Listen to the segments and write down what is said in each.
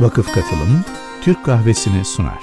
Vakıf Katılım Türk Kahvesi'ni sunar.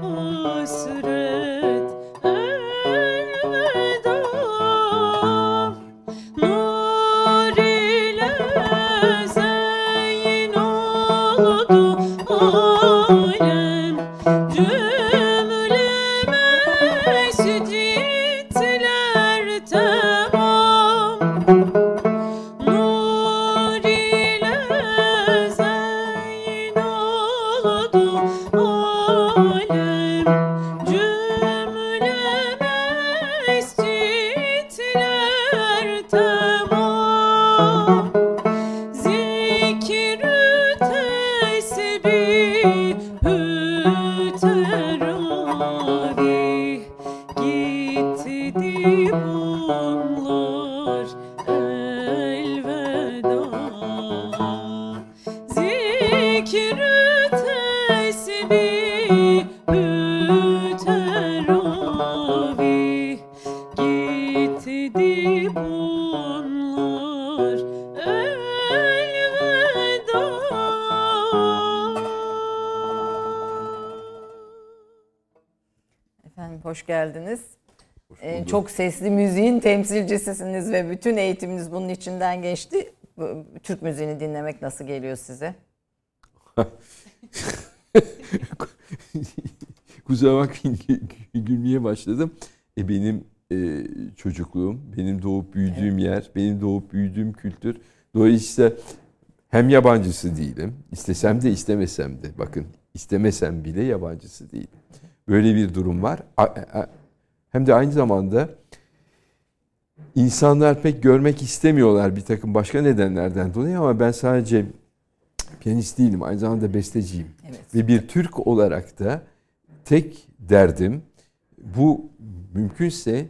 忘れ çok sesli müziğin temsilcisisiniz ve bütün eğitiminiz bunun içinden geçti. Türk müziğini dinlemek nasıl geliyor size? Kusura bakmayın gülmeye başladım. E benim e, çocukluğum, benim doğup büyüdüğüm evet. yer, benim doğup büyüdüğüm kültür. Dolayısıyla hem yabancısı değilim. İstesem de istemesem de. Bakın istemesem bile yabancısı değilim. Böyle bir durum var. Hem de aynı zamanda insanlar pek görmek istemiyorlar bir takım başka nedenlerden dolayı ama ben sadece piyanist değilim. Aynı zamanda besteciyim. Evet. Ve bir Türk olarak da tek derdim bu mümkünse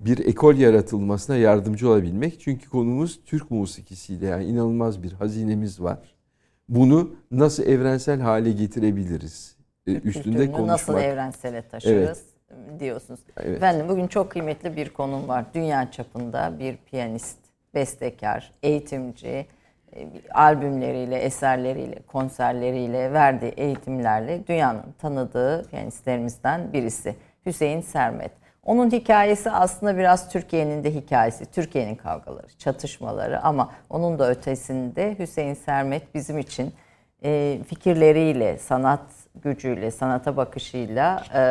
bir ekol yaratılmasına yardımcı olabilmek. Çünkü konumuz Türk musikisiyle yani inanılmaz bir hazinemiz var. Bunu nasıl evrensel hale getirebiliriz? E, üstünde konuşmak. Nasıl evrensele taşırız evet. Diyorsunuz. Evet. Efendim bugün çok kıymetli bir konum var. Dünya çapında bir piyanist, bestekar, eğitimci, e, albümleriyle, eserleriyle, konserleriyle, verdiği eğitimlerle dünyanın tanıdığı piyanistlerimizden birisi. Hüseyin Sermet. Onun hikayesi aslında biraz Türkiye'nin de hikayesi. Türkiye'nin kavgaları, çatışmaları ama onun da ötesinde Hüseyin Sermet bizim için e, fikirleriyle, sanat gücüyle, sanata bakışıyla e,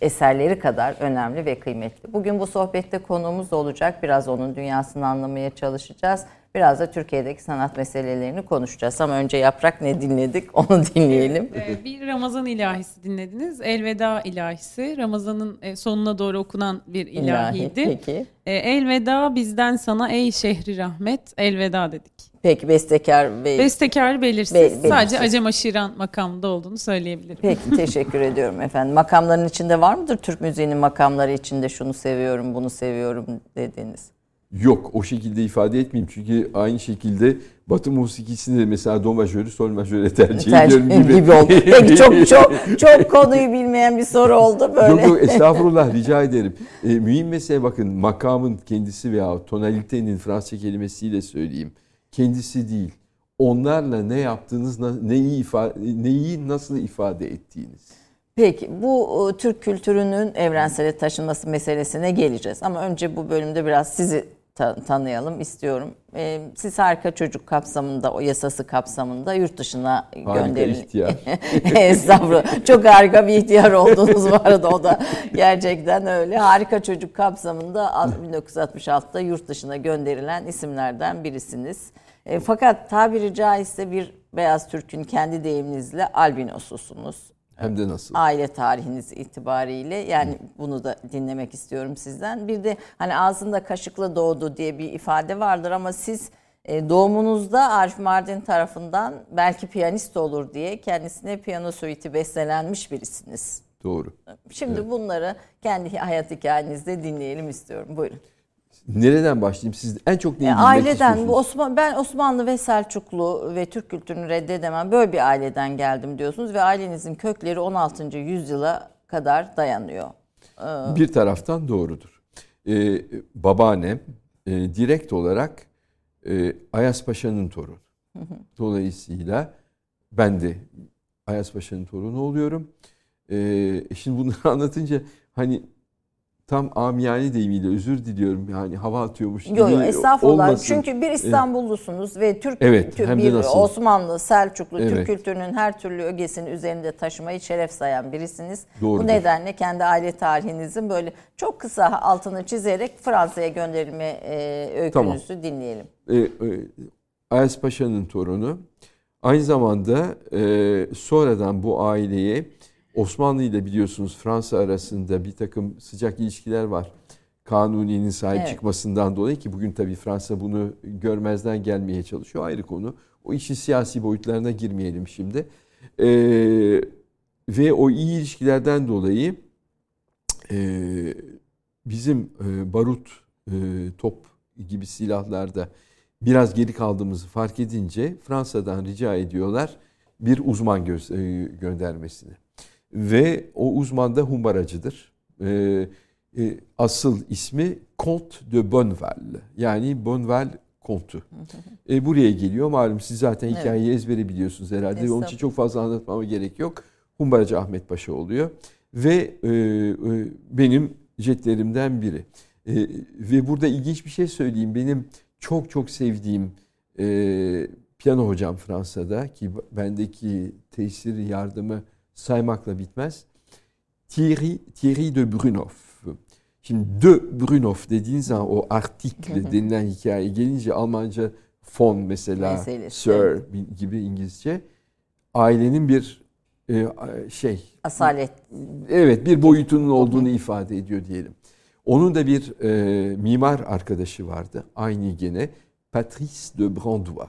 eserleri kadar önemli ve kıymetli. Bugün bu sohbette konuğumuz olacak. Biraz onun dünyasını anlamaya çalışacağız. Biraz da Türkiye'deki sanat meselelerini konuşacağız. Ama önce Yaprak ne dinledik onu dinleyelim. Evet, bir Ramazan ilahisi dinlediniz. Elveda ilahisi. Ramazan'ın e, sonuna doğru okunan bir ilahiydi. İlahi, peki. E, elveda bizden sana ey şehri rahmet. Elveda dedik. Peki bestekar be bestekar belirsiz. Be belirsiz. Sadece Acem Aşiran makamında olduğunu söyleyebilirim. Peki teşekkür ediyorum efendim. Makamların içinde var mıdır Türk müziğinin makamları içinde şunu seviyorum, bunu seviyorum dediğiniz? Yok o şekilde ifade etmeyeyim çünkü aynı şekilde Batı musikisinde mesela do majörü sol majörü tercih, tercih ediyorum gibi. gibi oldu. Peki çok çok çok konuyu bilmeyen bir soru oldu böyle. Yok yok estağfurullah rica ederim. E, mühim mesele bakın makamın kendisi veya tonalitenin Fransızca kelimesiyle söyleyeyim. Kendisi değil. Onlarla ne yaptığınız, neyi, ifade, neyi nasıl ifade ettiğiniz. Peki bu Türk kültürünün evrensele taşınması meselesine geleceğiz. Ama önce bu bölümde biraz sizi ta- tanıyalım istiyorum. Ee, siz harika çocuk kapsamında, o yasası kapsamında yurt dışına harika gönderin. ihtiyar. Estağfurullah. Çok harika bir ihtiyar oldunuz bu arada o da gerçekten öyle. Harika çocuk kapsamında 1966'da yurt dışına gönderilen isimlerden birisiniz. E, fakat tabiri caizse bir Beyaz Türk'ün kendi deyiminizle albinosusunuz. Hem de nasıl? Aile tarihiniz itibariyle yani bunu da dinlemek istiyorum sizden. Bir de hani ağzında kaşıkla doğdu diye bir ifade vardır ama siz e, doğumunuzda Arif Mardin tarafından belki piyanist olur diye kendisine piyano suiti bestelenmiş birisiniz. Doğru. Şimdi evet. bunları kendi hayat hikayenizde dinleyelim istiyorum. Buyurun. Nereden başlayayım? Siz en çok neyi e, Aileden bu Osman ben Osmanlı ve Selçuklu ve Türk kültürünü reddedemem. Böyle bir aileden geldim diyorsunuz ve ailenizin kökleri 16. yüzyıla kadar dayanıyor. Ee, bir taraftan doğrudur. Ee, babaannem e, direkt olarak e, Ayas Paşa'nın torunu. Dolayısıyla ben de Ayas Paşa'nın torunu oluyorum. Ee, şimdi bunları anlatınca hani tam amiyane deyimiyle özür diliyorum yani hava atıyormuş gibi Yok estağfurullah. Olmasın. Çünkü bir İstanbullusunuz ve Türk evet, Türk, bir nasıl? Osmanlı, Selçuklu, evet. Türk kültürünün her türlü ögesini üzerinde taşımayı şeref sayan birisiniz. Doğrudur. Bu nedenle kendi aile tarihinizin böyle çok kısa altını çizerek Fransa'ya gönderilme e, öykünüzü tamam. dinleyelim. E, e, Ayas Paşa'nın torunu. Aynı zamanda e, sonradan bu aileye Osmanlı ile biliyorsunuz Fransa arasında bir takım sıcak ilişkiler var. Kanuni'nin sahip evet. çıkmasından dolayı ki bugün tabii Fransa bunu görmezden gelmeye çalışıyor ayrı konu. O işin siyasi boyutlarına girmeyelim şimdi. Ee, ve o iyi ilişkilerden dolayı e, bizim e, barut, e, top gibi silahlarda biraz geri kaldığımızı fark edince Fransa'dan rica ediyorlar bir uzman gö- e, göndermesini. Ve o uzman da humbaracıdır. Ee, e, asıl ismi Comte de Bonneval. Yani Bonneval Kontu. E, buraya geliyor. Malum siz zaten hikayeyi evet. ezbere biliyorsunuz herhalde. Onun için çok fazla anlatmama gerek yok. Humbaracı Ahmet Paşa oluyor. Ve e, e, benim jetlerimden biri. E, ve burada ilginç bir şey söyleyeyim. Benim çok çok sevdiğim e, piyano hocam Fransa'da ki bendeki tesir yardımı saymakla bitmez. Thierry, Thierry de Brunoff. Şimdi de Brunoff dediğiniz zaman o artikle denilen hikaye gelince Almanca fon mesela Meselesi. sir gibi İngilizce ailenin bir e, şey asalet evet bir boyutunun olduğunu ifade ediyor diyelim. Onun da bir e, mimar arkadaşı vardı. Aynı gene Patrice de Brandois.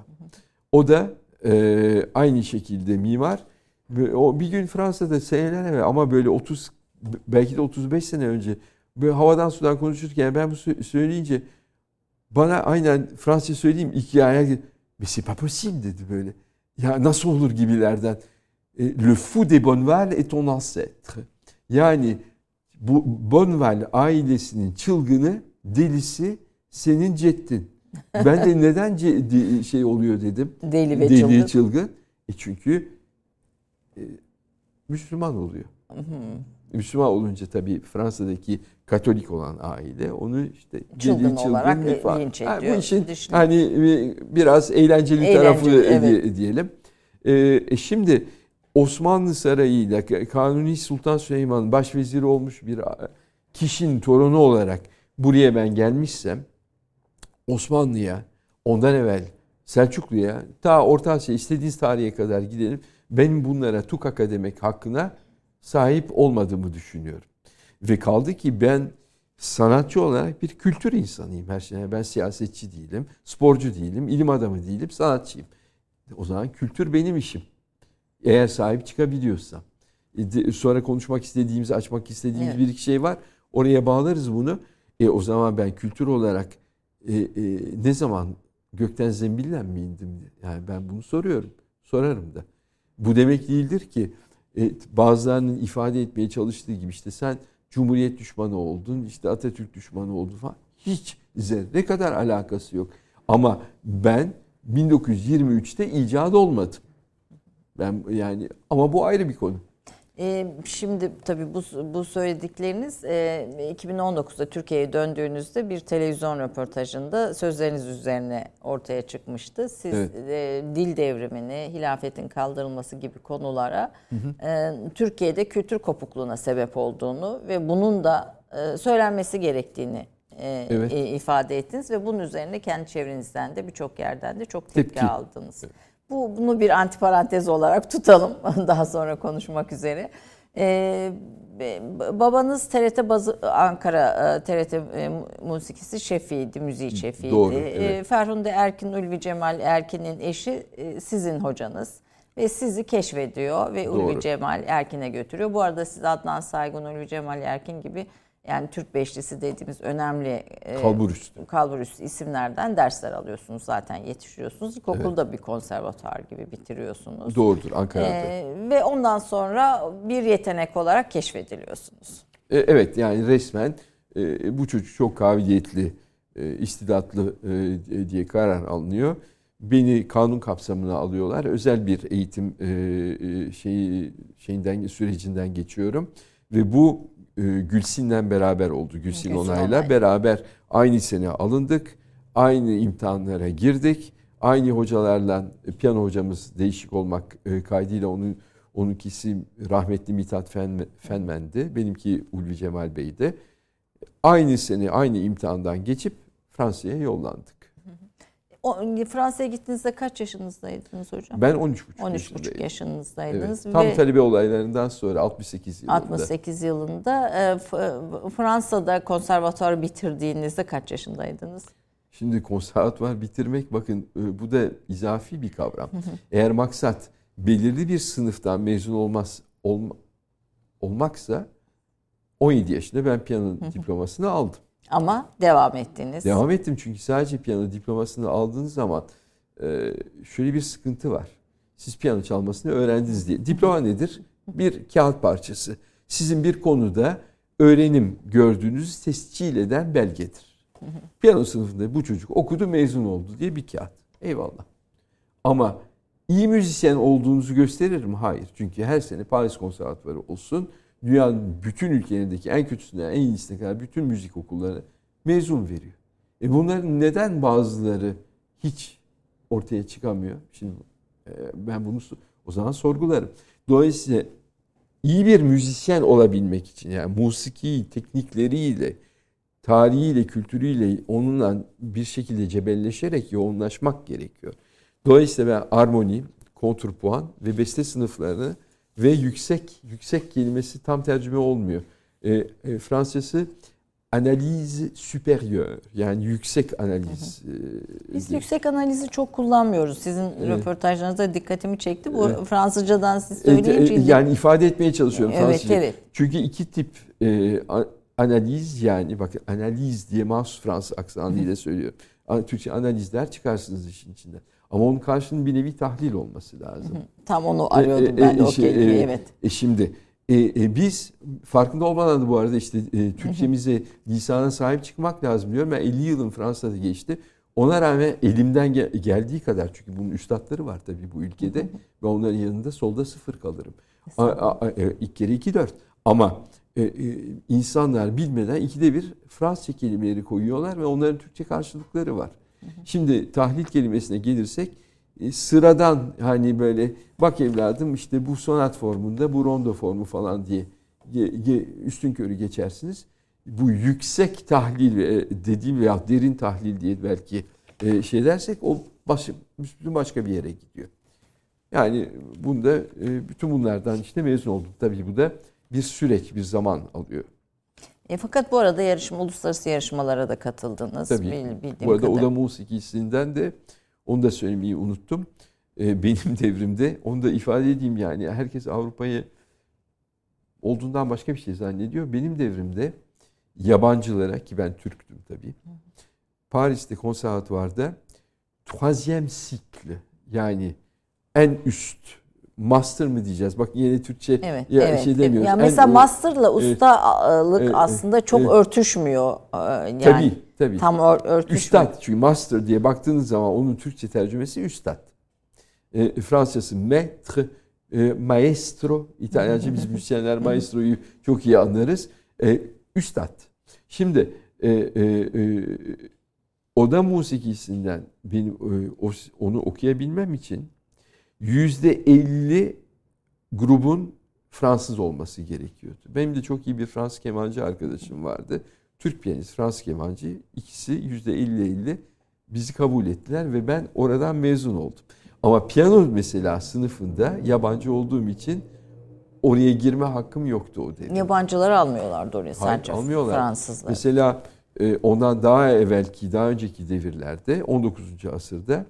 O da e, aynı şekilde mimar o bir gün Fransa'da seneler evvel ama böyle 30 belki de 35 sene önce böyle havadan sudan konuşurken ben bu söyleyince bana aynen Fransızca söyleyeyim iki ayağa mais c'est pas possible dedi böyle. Ya nasıl olur gibilerden. E, Le fou des Bonneval est ton ancêtre. Yani bu Bonneval ailesinin çılgını, delisi senin ceddin. Ben de neden şey oluyor dedim. Deli ve Deli çılgın. çılgın. E çünkü Müslüman oluyor. Müslüman olunca tabii Fransa'daki Katolik olan aile onu işte çılgın, çılgın olarak falan. linç ediyor. Yani bu işin hani biraz eğlenceli, eğlenceli tarafı evet. diyelim. Ee, şimdi Osmanlı Sarayı'yla Kanuni Sultan Süleyman başveziri olmuş bir kişinin torunu olarak buraya ben gelmişsem Osmanlı'ya ondan evvel Selçuklu'ya ta Orta Asya istediğiniz tarihe kadar gidelim. Benim bunlara tukaka demek hakkına sahip olmadığımı düşünüyorum. Ve kaldı ki ben sanatçı olarak bir kültür insanıyım her şeyden. Ben siyasetçi değilim, sporcu değilim, ilim adamı değilim, sanatçıyım. O zaman kültür benim işim. Eğer sahip çıkabiliyorsam. E, sonra konuşmak istediğimiz, açmak istediğimiz evet. bir iki şey var. Oraya bağlarız bunu. E o zaman ben kültür olarak e, e, ne zaman gökten zembille mi indim? Yani ben bunu soruyorum. Sorarım da. Bu demek değildir ki e, bazılarının ifade etmeye çalıştığı gibi işte sen Cumhuriyet düşmanı oldun, işte Atatürk düşmanı oldun falan. Hiç zerre kadar alakası yok. Ama ben 1923'te icat olmadım. Ben yani ama bu ayrı bir konu. Ee, şimdi tabii bu, bu söyledikleriniz 2019'da e, Türkiye'ye döndüğünüzde bir televizyon röportajında sözleriniz üzerine ortaya çıkmıştı. Siz evet. E, dil devrimini, hilafetin kaldırılması gibi konulara hı hı. E, Türkiye'de kültür kopukluğuna sebep olduğunu ve bunun da söylenmesi gerektiğini evet. ifade ettiniz ve bunun üzerine kendi çevrenizden de birçok yerden de çok tepki, tepki. aldınız. Evet. Bu bunu bir antiparantez olarak tutalım daha sonra konuşmak üzere. Ee, babanız TRT bazı Ankara TRT e, musikisi şefiydi, müziği şefiydi. Doğru, evet. Ferhunde Erkin Ulvi Cemal Erkin'in eşi e, sizin hocanız ve sizi keşfediyor ve Doğru. Ulvi Cemal Erkin'e götürüyor. Bu arada siz Adnan Saygun, Ulvi Cemal Erkin gibi yani Türk Beşlisi dediğimiz önemli e, kalburüstü. kalburüstü isimlerden dersler alıyorsunuz zaten yetiştiriyorsunuz. İlkokulda evet. bir konservatuar gibi bitiriyorsunuz. Doğrudur Ankara'da. Ee, ve ondan sonra bir yetenek olarak keşfediliyorsunuz. E, evet yani resmen e, bu çocuk çok kabiliyetli, e, istidatlı e, diye karar alınıyor. Beni kanun kapsamına alıyorlar. Özel bir eğitim e, e şeyi şeyinden sürecinden geçiyorum ve bu e, Gülsin'le beraber oldu. Gülsin, Gülsin Onay'la Onay. beraber aynı sene alındık. Aynı imtihanlara girdik. Aynı hocalarla e, piyano hocamız değişik olmak e, kaydıyla onun onunkisi rahmetli Mithat Fen, Fenmen'di. Benimki Ulvi Cemal Bey'di. Aynı sene aynı imtihandan geçip Fransa'ya yollandık. Fransa'ya gittiğinizde kaç yaşınızdaydınız hocam? Ben 13,5 13,5 yaşınızdaydınız. Evet. Tam ve talebe olaylarından sonra 68 yılında. 68 yılında. E, Fransa'da konservatuar bitirdiğinizde kaç yaşındaydınız? Şimdi konservatuvar bitirmek bakın e, bu da izafi bir kavram. Eğer maksat belirli bir sınıftan mezun olmaz olma, olmaksa 17 yaşında ben piyano diplomasını aldım. Ama devam ettiniz. Devam ettim çünkü sadece piyano diplomasını aldığınız zaman e, şöyle bir sıkıntı var. Siz piyano çalmasını öğrendiniz diye. Diploma nedir? Bir kağıt parçası. Sizin bir konuda öğrenim gördüğünüzü tescil eden belgedir. Piyano sınıfında bu çocuk okudu mezun oldu diye bir kağıt. Eyvallah. Ama iyi müzisyen olduğunuzu gösterir mi? Hayır. Çünkü her sene Paris Konservatuvarı olsun, dünyanın bütün ülkelerindeki en kötüsünden en iyisine kadar bütün müzik okulları mezun veriyor. E bunların neden bazıları hiç ortaya çıkamıyor? Şimdi e, ben bunu o zaman sorgularım. Dolayısıyla iyi bir müzisyen olabilmek için yani musiki teknikleriyle, tarihiyle, kültürüyle onunla bir şekilde cebelleşerek yoğunlaşmak gerekiyor. Dolayısıyla ben armoni, kontrpuan ve beste sınıflarını ve yüksek yüksek kelimesi tam tercüme olmuyor. E, e, Fransızcası analiz supérieur yani yüksek analiz. Hı hı. E, biz yüksek analizi çok kullanmıyoruz. Sizin evet. röportajlarınızda dikkatimi çekti. Bu evet. Fransızcadan siz söyleyince. E, yani ifade etmeye çalışıyorum evet, Fransızca. Evet. Çünkü iki tip e, analiz yani bakın analiz diye mahsus Fransız aksanıyla söylüyorum. Türkçe analizler çıkarsınız işin içinden. Ama onun karşının bir nevi tahlil olması lazım. Tam onu arıyordum e, ben de e, o şey, kelimeyi evet. E, şimdi e, e, biz farkında olmadan da bu arada işte e, Türkçemize lisana sahip çıkmak lazım diyorum. Ben 50 yılın Fransa'da geçti. Ona rağmen elimden gel- geldiği kadar çünkü bunun üstadları var tabii bu ülkede ve onların yanında solda sıfır kalırım. A, a, a, e, ilk kere iki dört. Ama e, e, insanlar bilmeden ikide bir Fransızca kelimeleri koyuyorlar ve onların Türkçe karşılıkları var. Şimdi tahlil kelimesine gelirsek e, sıradan hani böyle bak evladım işte bu sonat formunda bu rondo formu falan diye üstün körü geçersiniz. Bu yüksek tahlil e, dediğim veya derin tahlil diye belki e, şey dersek o başı, başka bir yere gidiyor. Yani bunda bütün bunlardan işte mezun oldum. Tabii bu da bir süreç, bir zaman alıyor. E, fakat bu arada yarışma, uluslararası yarışmalara da katıldınız. Tabii. Bil, bu arada kadar. Oda Musikisi'nden de onu da söylemeyi unuttum. E, benim devrimde onu da ifade edeyim yani. Herkes Avrupa'yı olduğundan başka bir şey zannediyor. Benim devrimde yabancılara ki ben Türktüm tabii. Paris'te konservatuvarda troisième cycle yani en üst master mı diyeceğiz? Bak yine Türkçe evet, ya evet, şey demiyoruz. Yani mesela en, master'la ustalık evet, aslında çok evet. örtüşmüyor. Ee, yani tabii, tabii. Tam ör, örtüşmüyor. Üstad çünkü master diye baktığınız zaman onun Türkçe tercümesi üstad. E, Fransızcası maître, e, maestro. İtalyanca biz müzisyenler maestroyu çok iyi anlarız. E, üstad. Şimdi e, e, e, oda musikisinden benim e, onu okuyabilmem için yüzde elli grubun Fransız olması gerekiyordu. Benim de çok iyi bir Fransız kemancı arkadaşım vardı. Türk piyanist, Fransız kemancı. İkisi yüzde elli elli bizi kabul ettiler ve ben oradan mezun oldum. Ama piyano mesela sınıfında yabancı olduğum için oraya girme hakkım yoktu o devre. Yabancıları almıyorlardı oraya sadece Hayır, almıyorlar. Fransızlar. Mesela e, ondan daha evvelki, daha önceki devirlerde 19. asırda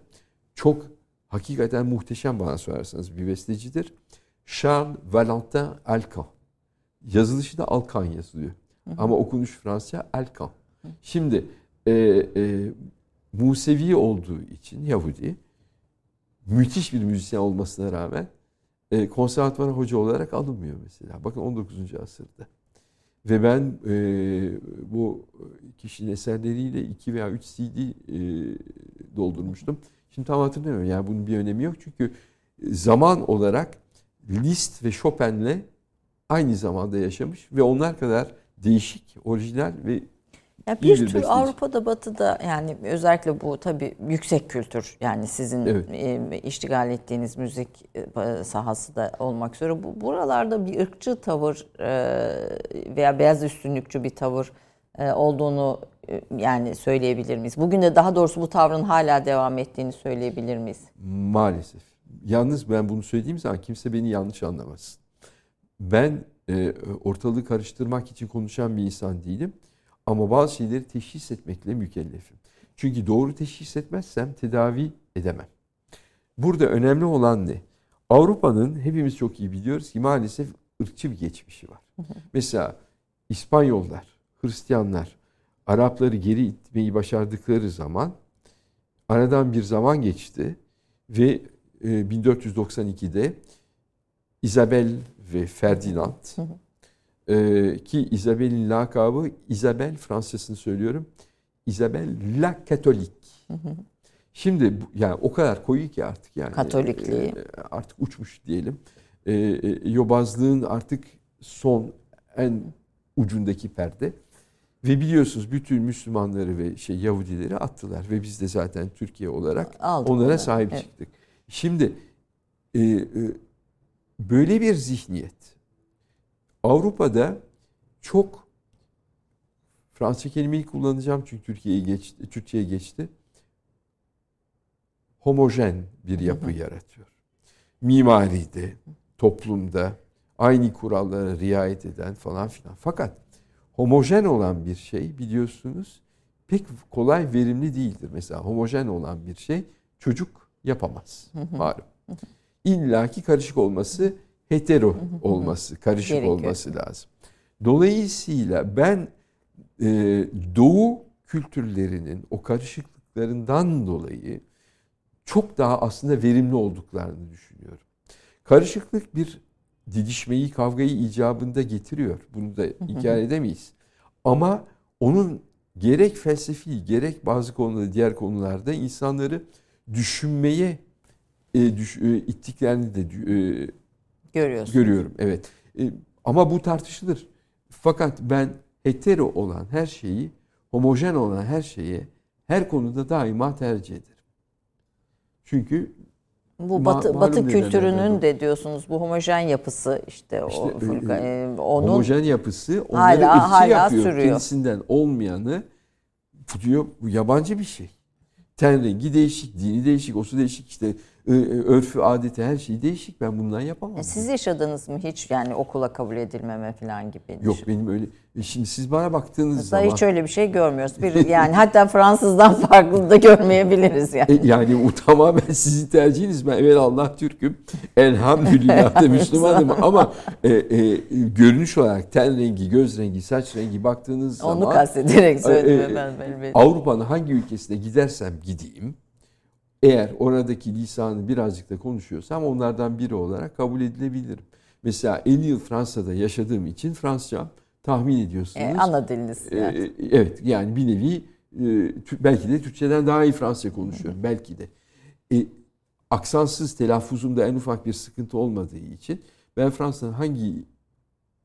çok hakikaten muhteşem bana sorarsanız bir bestecidir. Charles Valentin Alcan. Yazılışı da Alcan yazılıyor. Hı hı. Ama okunuş Fransızca Alcan. Şimdi e, e, Musevi olduğu için Yahudi müthiş bir müzisyen olmasına rağmen e, konservatuvara hoca olarak alınmıyor mesela. Bakın 19. asırda. Ve ben e, bu kişinin eserleriyle 2 veya 3 CD e, doldurmuştum. Şimdi tam hatırlamıyorum. Yani bunun bir önemi yok. Çünkü zaman olarak Liszt ve Chopin'le aynı zamanda yaşamış ve onlar kadar değişik, orijinal ve ya bir tür Avrupa'da Batı'da yani özellikle bu tabii yüksek kültür yani sizin evet. e, iştigal ettiğiniz müzik e, sahası da olmak üzere bu buralarda bir ırkçı tavır e, veya beyaz üstünlükçü bir tavır olduğunu yani söyleyebilir miyiz? Bugün de daha doğrusu bu tavrın hala devam ettiğini söyleyebilir miyiz? Maalesef. Yalnız ben bunu söylediğim zaman kimse beni yanlış anlamasın. Ben e, ortalığı karıştırmak için konuşan bir insan değilim. Ama bazı şeyleri teşhis etmekle mükellefim. Çünkü doğru teşhis etmezsem tedavi edemem. Burada önemli olan ne? Avrupa'nın hepimiz çok iyi biliyoruz ki maalesef ırkçı bir geçmişi var. Mesela İspanyollar, Hristiyanlar, Arapları geri itmeyi başardıkları zaman aradan bir zaman geçti ve 1492'de Isabel ve Ferdinand ee, ki Isabel'in lakabı Isabel Fransızcasını söylüyorum. Isabel la Katolik. Şimdi yani o kadar koyu ki artık yani. Katolikliği. E, artık uçmuş diyelim. E, e, yobazlığın artık son en ucundaki perde. Ve biliyorsunuz bütün Müslümanları ve şey Yahudileri attılar ve biz de zaten Türkiye olarak Aldık onlara onları. sahip evet. çıktık. Şimdi e, e, böyle bir zihniyet Avrupa'da çok Fransızca kelimeyi kullanacağım çünkü Türkiye'ye geçti, Türkçe'ye geçti. Homojen bir yapı yaratıyor. Mimaride, toplumda aynı kurallara riayet eden falan filan. Fakat homojen olan bir şey biliyorsunuz pek kolay verimli değildir. Mesela homojen olan bir şey çocuk yapamaz. Malum. İlla ki karışık olması hetero olması, karışık Gerekiyor. olması lazım. Dolayısıyla ben e, doğu kültürlerinin o karışıklıklarından dolayı çok daha aslında verimli olduklarını düşünüyorum. Karışıklık bir didişmeyi, kavgayı icabında getiriyor. Bunu da inkar edemeyiz. Ama onun gerek felsefi, gerek bazı konularda, diğer konularda insanları düşünmeye e, düş, e, ittiklerini de e, Görüyorsun. Görüyorum evet. E, Ama bu tartışılır. Fakat ben hetero olan her şeyi, homojen olan her şeye her konuda daima tercih ederim. Çünkü bu batı, batı kültürünün de diyorsunuz bu homojen yapısı işte, işte o Fulka, e, e, onun homojen yapısı onları hala, hala yapıyor. Sürüyor. Kendisinden olmayanı diyor bu yabancı bir şey. Ten rengi değişik, dini değişik, osu değişik işte örfü, adeti her şey değişik. Ben bundan yapamam. E siz yaşadınız mı hiç yani okula kabul edilmeme falan gibi? Yok benim öyle. E şimdi siz bana baktığınız Mesela zaman. hiç öyle bir şey görmüyoruz. Bir, yani hatta Fransızdan farklı da görmeyebiliriz yani. E, yani bu tamamen sizin tercihiniz. Ben evet Allah Türk'üm. Elhamdülillah da Müslümanım. Ama e, e, görünüş olarak ten rengi, göz rengi, saç rengi baktığınız Onu zaman. Onu kastederek söyledim e, ben. ben Avrupa'nın hangi ülkesine gidersem gideyim eğer oradaki lisanı birazcık da konuşuyorsam onlardan biri olarak kabul edilebilirim. Mesela 50 yıl Fransa'da yaşadığım için Fransızcam tahmin ediyorsunuz. E, ana diliniz. E, evet. evet yani bir nevi e, belki de Türkçeden daha iyi Fransızca konuşuyorum. Hı. Belki de. E, aksansız telaffuzumda en ufak bir sıkıntı olmadığı için ben Fransa'nın hangi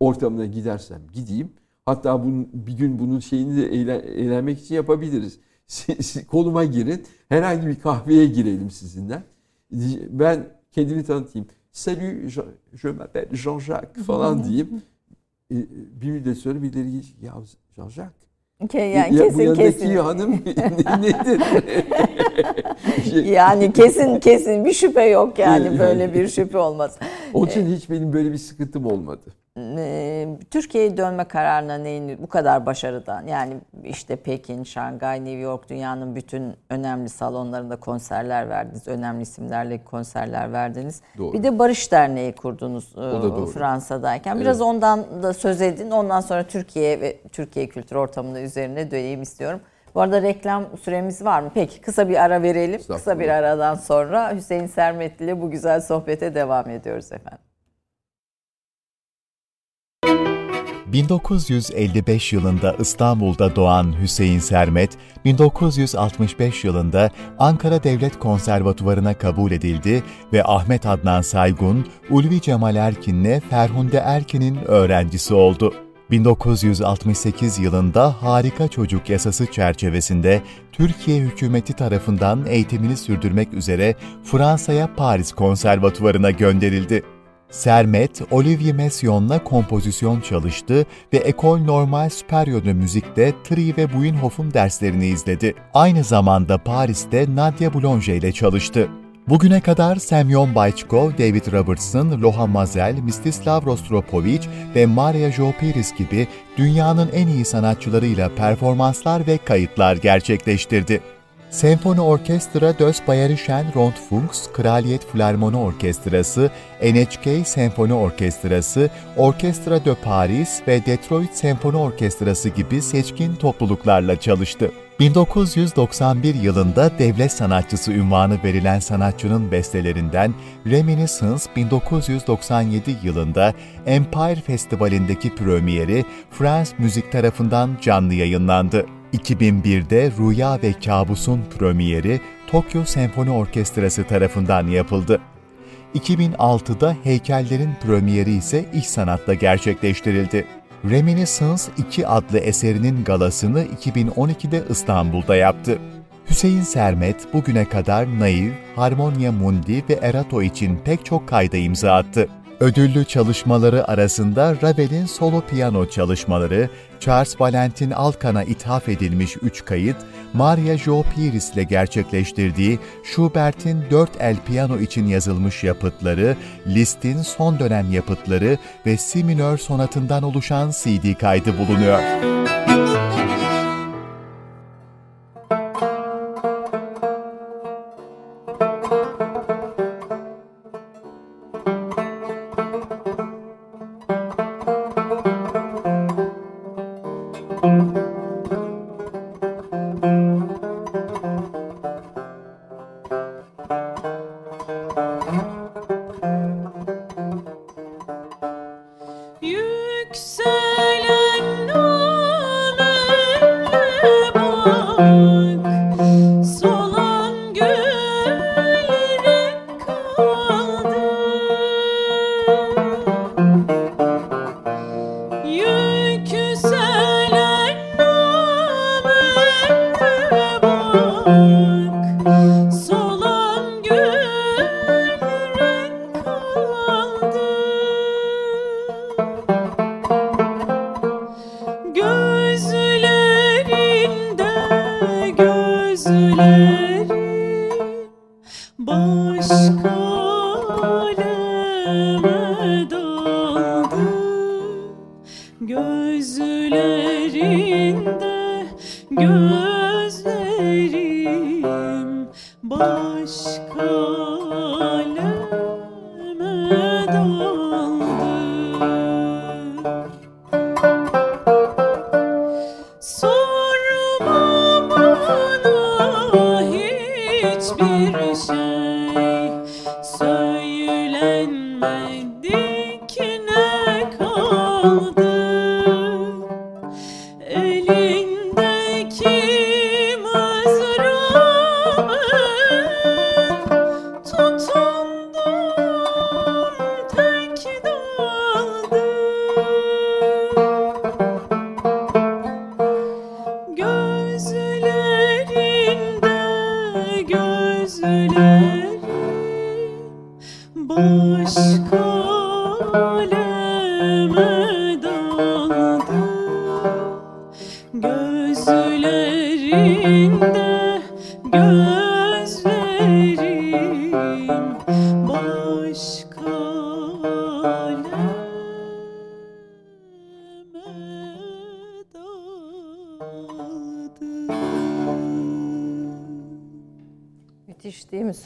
ortamına gidersem gideyim hatta bunun, bir gün bunun şeyini de eğlenmek için yapabiliriz koluma girin. Herhangi bir kahveye girelim sizinle. Ben kendimi tanıtayım. Salut, je m'appelle Jean-Jacques falan diyeyim. E, bir müddet sonra birileri gelecek. Ya Jean-Jacques. Yani ya, kesin, bu yanındaki kesin. hanım nedir? yani kesin kesin bir şüphe yok yani böyle bir şüphe olmaz. Onun için hiç benim böyle bir sıkıntım olmadı. Türkiye'ye dönme kararına neyin bu kadar başarıdan yani işte Pekin, Şangay, New York dünyanın bütün önemli salonlarında konserler verdiniz. Önemli isimlerle konserler verdiniz. Doğru. Bir de Barış Derneği kurdunuz Fransa'dayken. Biraz evet. ondan da söz edin. Ondan sonra Türkiye ve Türkiye kültür ortamında üzerine döneyim istiyorum. Bu arada reklam süremiz var mı? Peki kısa bir ara verelim. Kısa bir aradan sonra Hüseyin Sermetli ile bu güzel sohbete devam ediyoruz efendim. 1955 yılında İstanbul'da doğan Hüseyin Sermet, 1965 yılında Ankara Devlet Konservatuvarı'na kabul edildi ve Ahmet Adnan Saygun, Ulvi Cemal Erkin'le Ferhunde Erkin'in öğrencisi oldu. 1968 yılında Harika Çocuk Yasası çerçevesinde Türkiye hükümeti tarafından eğitimini sürdürmek üzere Fransa'ya Paris Konservatuvarı'na gönderildi. Sermet, Olivier Messiaen'la kompozisyon çalıştı ve École Normale Supérieure de Müzik'te Tri ve Buyenhoff'un derslerini izledi. Aynı zamanda Paris'te Nadia Boulanger ile çalıştı. Bugüne kadar Semyon Baychkov, David Robertson, Loha Mazel, Mstislav Rostropovich ve Maria Jopiris gibi dünyanın en iyi sanatçılarıyla performanslar ve kayıtlar gerçekleştirdi. Senfoni Orkestra Dos Bayerischen Rundfunks, Kraliyet Filarmoni Orkestrası, NHK Senfoni Orkestrası, Orkestra de Paris ve Detroit Senfoni Orkestrası gibi seçkin topluluklarla çalıştı. 1991 yılında devlet sanatçısı ünvanı verilen sanatçının bestelerinden Reminiscence 1997 yılında Empire Festivali'ndeki premieri France Müzik tarafından canlı yayınlandı. 2001'de Rüya ve Kabus'un premieri Tokyo Senfoni Orkestrası tarafından yapıldı. 2006'da Heykellerin premieri ise İş Sanat'ta gerçekleştirildi. Reminiscence 2 adlı eserinin galasını 2012'de İstanbul'da yaptı. Hüseyin Sermet bugüne kadar Naiv, Harmonia Mundi ve Erato için pek çok kayda imza attı. Ödüllü çalışmaları arasında Ravel'in solo piyano çalışmaları, Charles Valentin Alkan'a ithaf edilmiş üç kayıt, Maria Jo Piris ile gerçekleştirdiği Schubert'in dört el piyano için yazılmış yapıtları, Liszt'in son dönem yapıtları ve Si minör sonatından oluşan CD kaydı bulunuyor.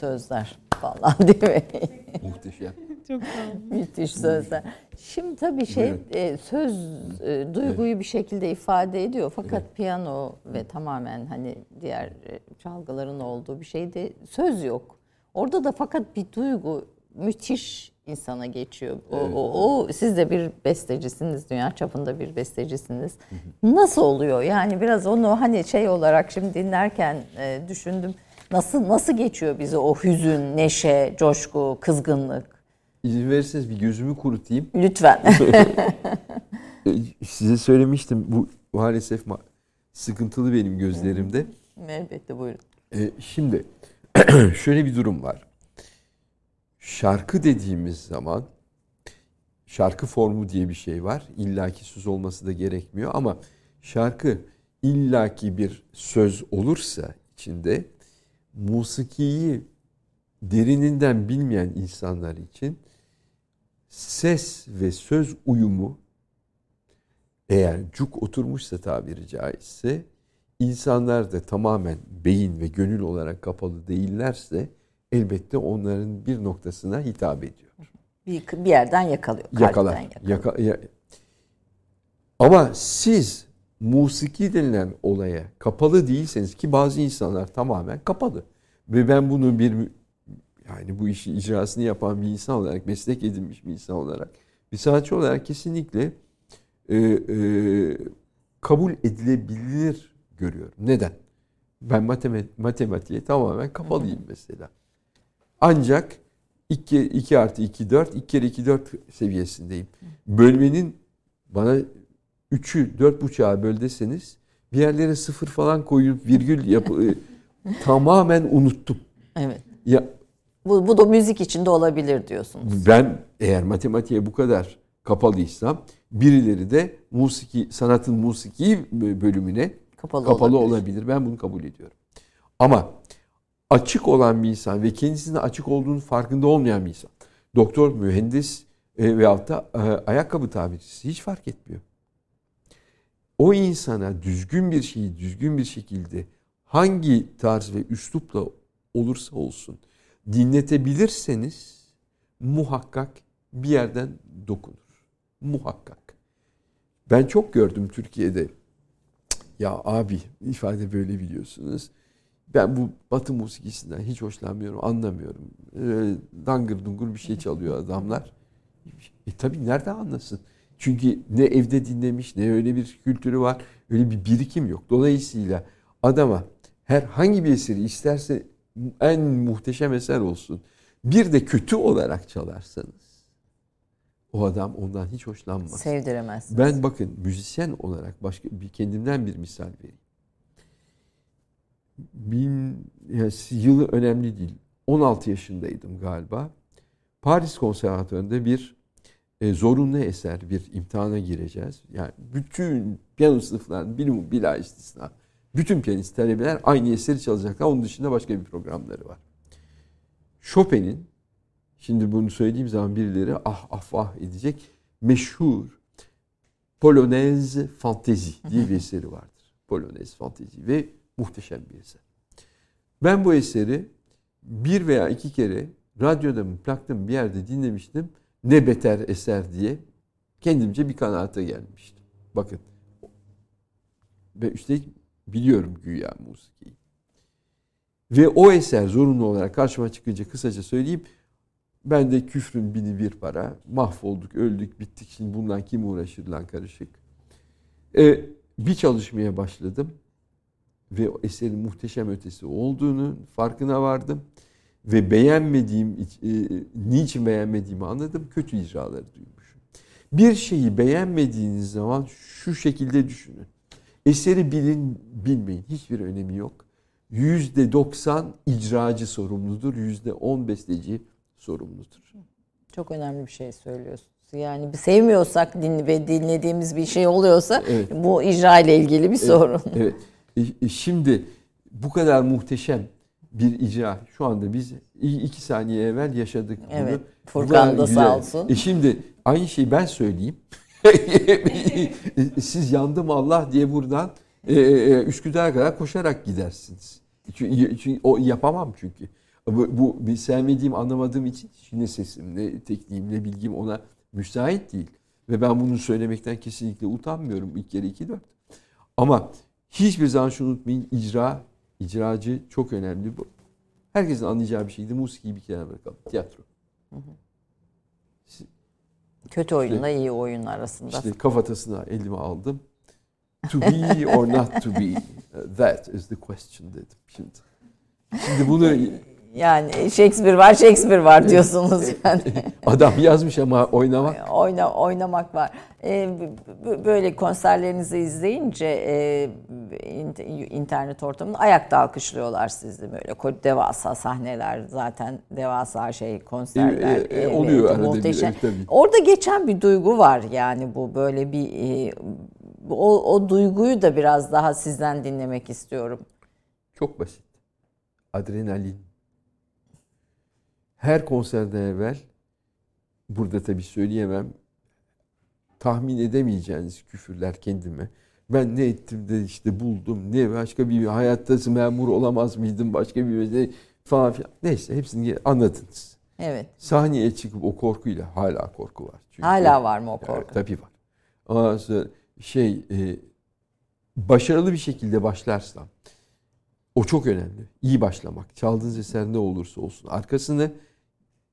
Sözler falan değil mi? Muhteşem. Çok sağ Müthiş sözler. Şimdi tabii şey e, söz e, duyguyu bir şekilde ifade ediyor fakat evet. piyano ve tamamen hani diğer e, çalgıların olduğu bir şeyde söz yok. Orada da fakat bir duygu müthiş insana geçiyor. O, evet. o, o siz de bir bestecisiniz, dünya çapında bir bestecisiniz. Nasıl oluyor? Yani biraz onu hani şey olarak şimdi dinlerken e, düşündüm. Nasıl nasıl geçiyor bizi o hüzün, neşe, coşku, kızgınlık? İzin verirseniz bir gözümü kurutayım. Lütfen. Size söylemiştim bu maalesef sıkıntılı benim gözlerimde. Elbette buyurun. Ee, şimdi şöyle bir durum var. Şarkı dediğimiz zaman şarkı formu diye bir şey var. İllaki söz olması da gerekmiyor ama şarkı illaki bir söz olursa içinde musikiyi derininden bilmeyen insanlar için ses ve söz uyumu eğer cuk oturmuşsa tabiri caizse insanlar da tamamen beyin ve gönül olarak kapalı değillerse elbette onların bir noktasına hitap ediyor. Bir, bir yerden yakalıyor. Yakalar. yakalıyor. Yaka, ya, ama siz musiki denilen olaya kapalı değilseniz ki bazı insanlar tamamen kapalı. Ve ben bunu bir yani bu işi icrasını yapan bir insan olarak, meslek edinmiş bir insan olarak, bir sanatçı olarak kesinlikle e, e, kabul edilebilir görüyorum. Neden? Ben matematik, matematiğe tamamen kapalıyım mesela. Ancak 2, 2 artı 2 4, 2 kere 2 4 seviyesindeyim. Bölmenin bana 3'ü 4.5'a böl deseniz bir yerlere sıfır falan koyup virgül yap, e, tamamen unuttum. Evet. Ya bu, bu da müzik içinde olabilir diyorsunuz. Ben eğer matematiğe bu kadar kapalıysam birileri de musiki sanatın musiki bölümüne kapalı, kapalı olabilir. olabilir. Ben bunu kabul ediyorum. Ama açık olan bir insan ve kendisine açık olduğunu farkında olmayan bir insan. Doktor, mühendis e, veyahut da e, ayakkabı tabircisi hiç fark etmiyor o insana düzgün bir şeyi düzgün bir şekilde hangi tarz ve üslupla olursa olsun dinletebilirseniz muhakkak bir yerden dokunur. Muhakkak. Ben çok gördüm Türkiye'de. Ya abi ifade böyle biliyorsunuz. Ben bu batı musikisinden hiç hoşlanmıyorum, anlamıyorum. Ee, dangır dungur bir şey çalıyor adamlar. E tabi nerede anlasın? Çünkü ne evde dinlemiş ne öyle bir kültürü var. Öyle bir birikim yok. Dolayısıyla adama herhangi bir eseri isterse en muhteşem eser olsun. Bir de kötü olarak çalarsanız o adam ondan hiç hoşlanmaz. Sevdiremezsiniz. Ben bakın müzisyen olarak başka bir kendimden bir misal vereyim. Bin, yani yılı önemli değil. 16 yaşındaydım galiba. Paris Konservatuvarı'nda bir e, zorunlu eser bir imtihana gireceğiz. Yani bütün piyano sınıflarının bir bila istisna. Bütün piyanist talebeler aynı eseri çalacaklar. Onun dışında başka bir programları var. Chopin'in şimdi bunu söylediğim zaman birileri ah ah ah edecek meşhur Polonaise Fantezi diye bir eseri vardır. Polonaise Fantezi ve muhteşem bir eser. Ben bu eseri bir veya iki kere radyoda mı plakta mı bir yerde dinlemiştim. Ne beter eser diye kendimce bir kanaate gelmiştim. Bakın. Ve üstelik biliyorum güya musikiyi. Ve o eser zorunlu olarak karşıma çıkınca kısaca söyleyeyim. Ben de küfrün bini bir para. Mahvolduk, öldük, bittik. Şimdi bundan kim uğraşır lan karışık. Ee, bir çalışmaya başladım. Ve o eserin muhteşem ötesi olduğunu farkına vardım. Ve beğenmediğim, e, niçin beğenmediğimi anladım. Kötü icraları duymuşum. Bir şeyi beğenmediğiniz zaman şu şekilde düşünün. Eseri bilin, bilmeyin. Hiçbir önemi yok. Yüzde doksan icracı sorumludur. Yüzde on besteci sorumludur. Çok önemli bir şey söylüyorsunuz. Yani sevmiyorsak din ve dinlediğimiz bir şey oluyorsa evet. bu icra ile ilgili bir evet, sorun. Evet. E, e, şimdi bu kadar muhteşem bir icra şu anda biz iki saniye evvel yaşadık bunu. Evet. Furkan da sağ olsun. E şimdi aynı şeyi ben söyleyeyim. Siz yandım Allah diye buradan e, e, Üsküdar'a kadar koşarak gidersiniz. Çünkü, çünkü o yapamam çünkü. Bu, bu sevmediğim, anlamadığım için ne sesim, ne tekniğim, ne bilgim ona müsait değil. Ve ben bunu söylemekten kesinlikle utanmıyorum. İlk kere iki dört. Ama hiçbir zaman şunu unutmayın. icra, icracı çok önemli. Bu. Herkesin anlayacağı bir şeydi. Musikiyi bir kenara bırakalım. Tiyatro. Hı hı. Kötü oyunla işte, iyi oyun arasında. İşte kafatasına elime aldım. To be or not to be. That is the question dedim. Şimdi, şimdi bunu yani Shakespeare var, Shakespeare var diyorsunuz yani. Adam yazmış ama oynamak. Oyna, oynamak var. Ee, böyle konserlerinizi izleyince e, internet ortamında ayakta alkışlıyorlar sizi böyle. Devasa sahneler zaten devasa şey konserler. E, e, oluyor evet, arada muhteşem. bir tabii. Orada geçen bir duygu var yani bu böyle bir e, o, o duyguyu da biraz daha sizden dinlemek istiyorum. Çok basit. Adrenalin her konserden evvel burada tabii söyleyemem tahmin edemeyeceğiniz küfürler kendime. Ben ne ettim de işte buldum. Ne başka bir hayatta memur olamaz mıydım? Başka bir şey falan filan. Neyse hepsini anlatınız. Evet. Sahneye çıkıp o korkuyla hala korku var. Çünkü hala var mı o korku? Yani, tabii var. Ondan sonra şey e, başarılı bir şekilde başlarsam o çok önemli. İyi başlamak. Çaldığınız eser ne olursa olsun. Arkasını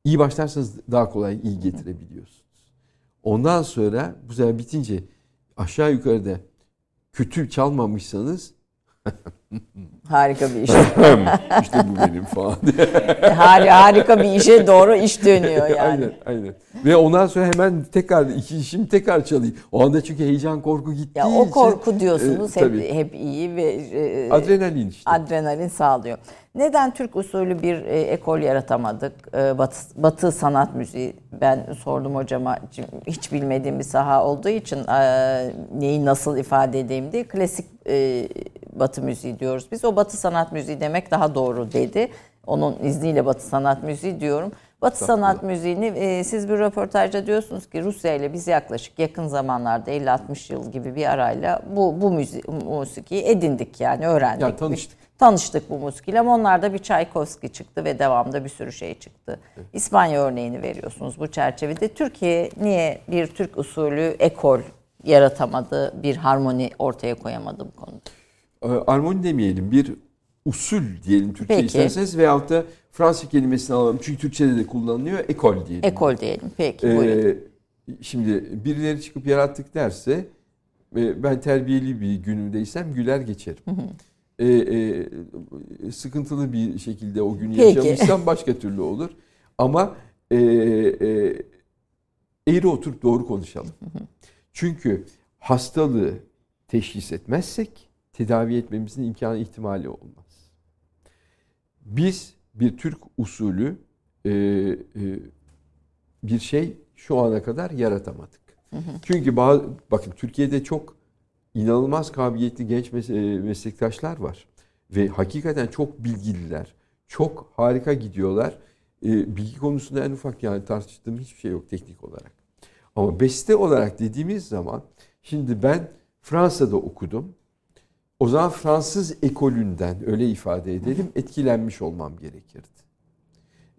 iyi başlarsanız daha kolay iyi getirebiliyorsunuz. Ondan sonra bu sefer bitince aşağı yukarıda kötü çalmamışsanız harika bir iş. İşte bu benim falan. harika, harika bir işe doğru iş dönüyor yani. aynen, aynen. Ve ondan sonra hemen tekrar iki işim tekrar çalayım. O anda çünkü heyecan korku gitti. Ya o korku diyorsunuz e, hep hep iyi ve e, adrenalin işte. Adrenalin sağlıyor. Neden Türk usulü bir e, ekol yaratamadık? E, batı, batı sanat müziği. Ben sordum hocama hiç bilmediğim bir saha olduğu için e, neyi nasıl ifade edeyim diye klasik e, batı müziği diyoruz. Biz o batı sanat müziği demek daha doğru dedi. Onun izniyle batı sanat müziği diyorum. Batı Çok sanat müziğini e, siz bir röportajda diyorsunuz ki Rusya ile biz yaklaşık yakın zamanlarda 50-60 yıl gibi bir arayla bu bu müzik musikiyi edindik yani öğrendik. Ya tanıştık. Tanıştık bu musikiyle ama onlarda bir Çaykovski çıktı ve devamda bir sürü şey çıktı. Evet. İspanya örneğini veriyorsunuz bu çerçevede. Türkiye niye bir Türk usulü ekol yaratamadı, bir harmoni ortaya koyamadı bu konuda? Ee, armoni demeyelim, bir usul diyelim Türkçe Peki. isterseniz veyahut da Fransız kelimesini alalım. Çünkü Türkçe'de de kullanılıyor. Ekol diyelim. Ekol diyelim. Peki ee, buyurun. Şimdi birileri çıkıp yarattık derse ben terbiyeli bir günümdeysem güler geçerim. Hı hı. Ee, e, sıkıntılı bir şekilde o günü Peki. yaşamışsam başka türlü olur. Ama e, e, eğri oturup doğru konuşalım. Hı hı. Çünkü hastalığı teşhis etmezsek tedavi etmemizin imkanı ihtimali olmaz. Biz bir Türk usulü e, e, bir şey şu ana kadar yaratamadık. Hı hı. Çünkü bazı, bakın Türkiye'de çok inanılmaz kabiliyetli genç mes- meslektaşlar var. Ve hakikaten çok bilgililer. Çok harika gidiyorlar. e, bilgi konusunda en ufak yani tartıştığım hiçbir şey yok teknik olarak. Ama beste olarak dediğimiz zaman şimdi ben Fransa'da okudum. O zaman Fransız ekolünden öyle ifade edelim etkilenmiş olmam gerekirdi.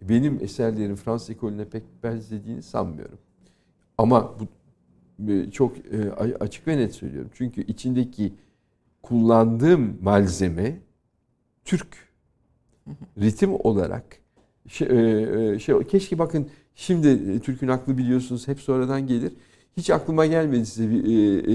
Benim eserlerim Fransız ekolüne pek benzediğini sanmıyorum. Ama bu e, çok e, açık ve net söylüyorum. Çünkü içindeki kullandığım malzeme Türk ritim olarak şey, e, şey keşke bakın şimdi Türk'ün aklı biliyorsunuz hep sonradan gelir. Hiç aklıma gelmedi size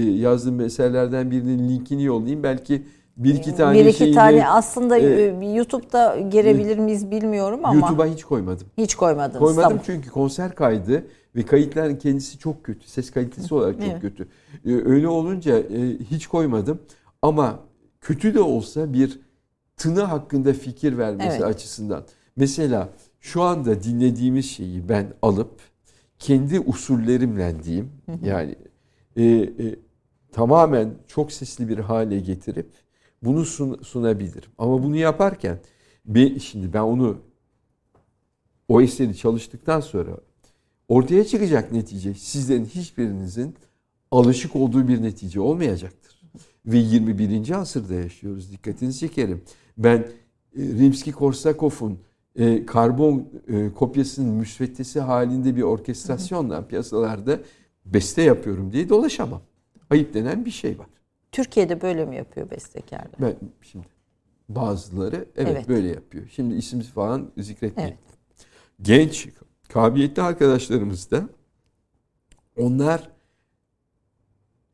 yazdığım eserlerden birinin linkini yollayayım. Belki bir iki tane Bir iki şeyini, tane aslında e, YouTube'da girebilir miyiz bilmiyorum ama. YouTube'a hiç koymadım. Hiç koymadınız. Koymadım tamam. çünkü konser kaydı ve kayıtların kendisi çok kötü. Ses kalitesi olarak çok evet. kötü. Ee, öyle olunca e, hiç koymadım. Ama kötü de olsa bir tını hakkında fikir vermesi evet. açısından. Mesela şu anda dinlediğimiz şeyi ben alıp kendi usullerimle diyeyim yani e, e, tamamen çok sesli bir hale getirip bunu sun, sunabilirim. Ama bunu yaparken bir, şimdi ben onu o eseri çalıştıktan sonra ortaya çıkacak netice sizlerin hiçbirinizin alışık olduğu bir netice olmayacaktır. Ve 21. asırda yaşıyoruz. Dikkatinizi çekerim. Ben e, Rimski-Korsakov'un e, karbon e, kopyasının müsveddesi halinde bir orkestrasyonla piyasalarda beste yapıyorum diye dolaşamam. Ayıp denen bir şey var. Türkiye'de böyle mi yapıyor bestekarlar? Ben şimdi bazıları evet, evet. böyle yapıyor. Şimdi isim falan zikretmeyeyim. Evet. Genç, kabiliyetli arkadaşlarımız da onlar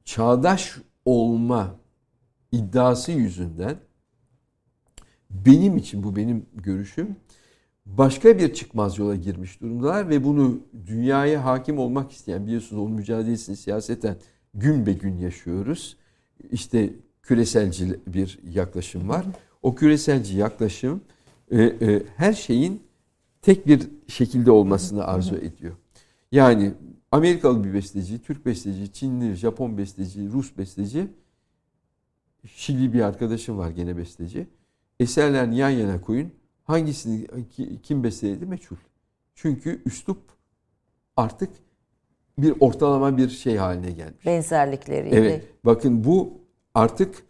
çağdaş olma iddiası yüzünden benim için bu benim görüşüm başka bir çıkmaz yola girmiş durumdalar ve bunu dünyaya hakim olmak isteyen biliyorsunuz onun mücadelesini siyaseten gün be gün yaşıyoruz işte küreselci bir yaklaşım var. O küreselci yaklaşım e, e, her şeyin tek bir şekilde olmasını arzu ediyor. Yani Amerikalı bir besteci, Türk besteci, Çinli, Japon besteci, Rus besteci, Şili bir arkadaşım var gene besteci. Eserlerini yan yana koyun. Hangisini kim besteledi meçhul. Çünkü üslup artık bir ortalama bir şey haline gelmiş. Benzerlikleriyle. Evet. Bakın bu artık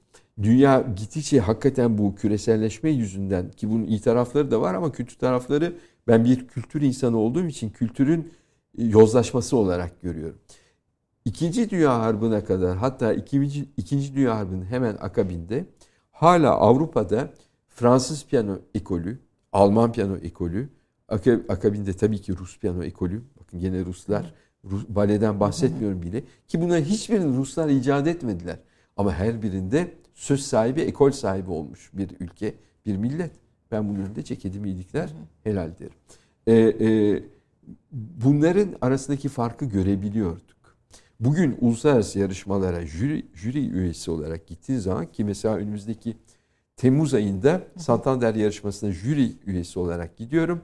dünya gittikçe hakikaten bu küreselleşme yüzünden ki bunun iyi tarafları da var ama kötü tarafları ben bir kültür insanı olduğum için kültürün e, yozlaşması olarak görüyorum. İkinci Dünya Harbi'ne kadar hatta ikinci, ikinci Dünya Harbi'nin hemen akabinde hala Avrupa'da Fransız piyano ekolü, Alman piyano ekolü, akabinde tabii ki Rus piyano ekolü. Bakın gene Ruslar, Rus, baleden bahsetmiyorum bile. Ki bunların hiçbirini Ruslar icat etmediler. Ama her birinde söz sahibi, ekol sahibi olmuş bir ülke, bir millet. Ben bunun önünde ceketimi iyilikler helal derim. Ee, e, bunların arasındaki farkı görebiliyorduk. Bugün uluslararası yarışmalara jüri, jüri üyesi olarak gittiğin zaman ki mesela önümüzdeki Temmuz ayında Santander yarışmasına jüri üyesi olarak gidiyorum.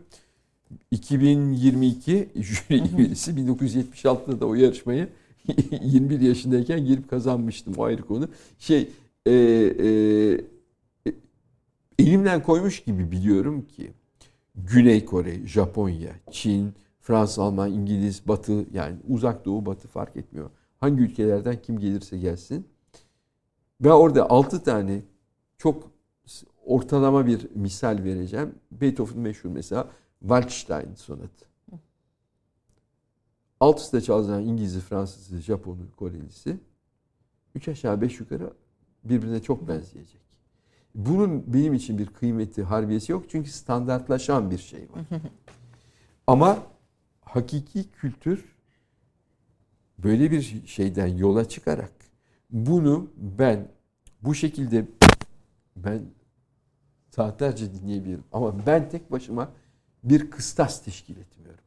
2022 jüri üyesi 1976'da da o yarışmayı 21 yaşındayken girip kazanmıştım o ayrı konu. Şey e, e, elimden koymuş gibi biliyorum ki Güney Kore, Japonya, Çin, Fransa, Alman, İngiliz, Batı yani uzak doğu batı fark etmiyor. Hangi ülkelerden kim gelirse gelsin. Ve orada 6 tane çok ortalama bir misal vereceğim. Beethoven meşhur mesela Waldstein sonatı. Alt üstte çalınan İngiliz'i, Fransız'ı, Japon'u, Korelisi üç aşağı beş yukarı birbirine çok benzeyecek. Bunun benim için bir kıymeti, harbiyesi yok çünkü standartlaşan bir şey var. Ama hakiki kültür böyle bir şeyden yola çıkarak bunu ben bu şekilde ben saatlerce dinleyebilirim ama ben tek başıma bir kıstas teşkil etmiyorum.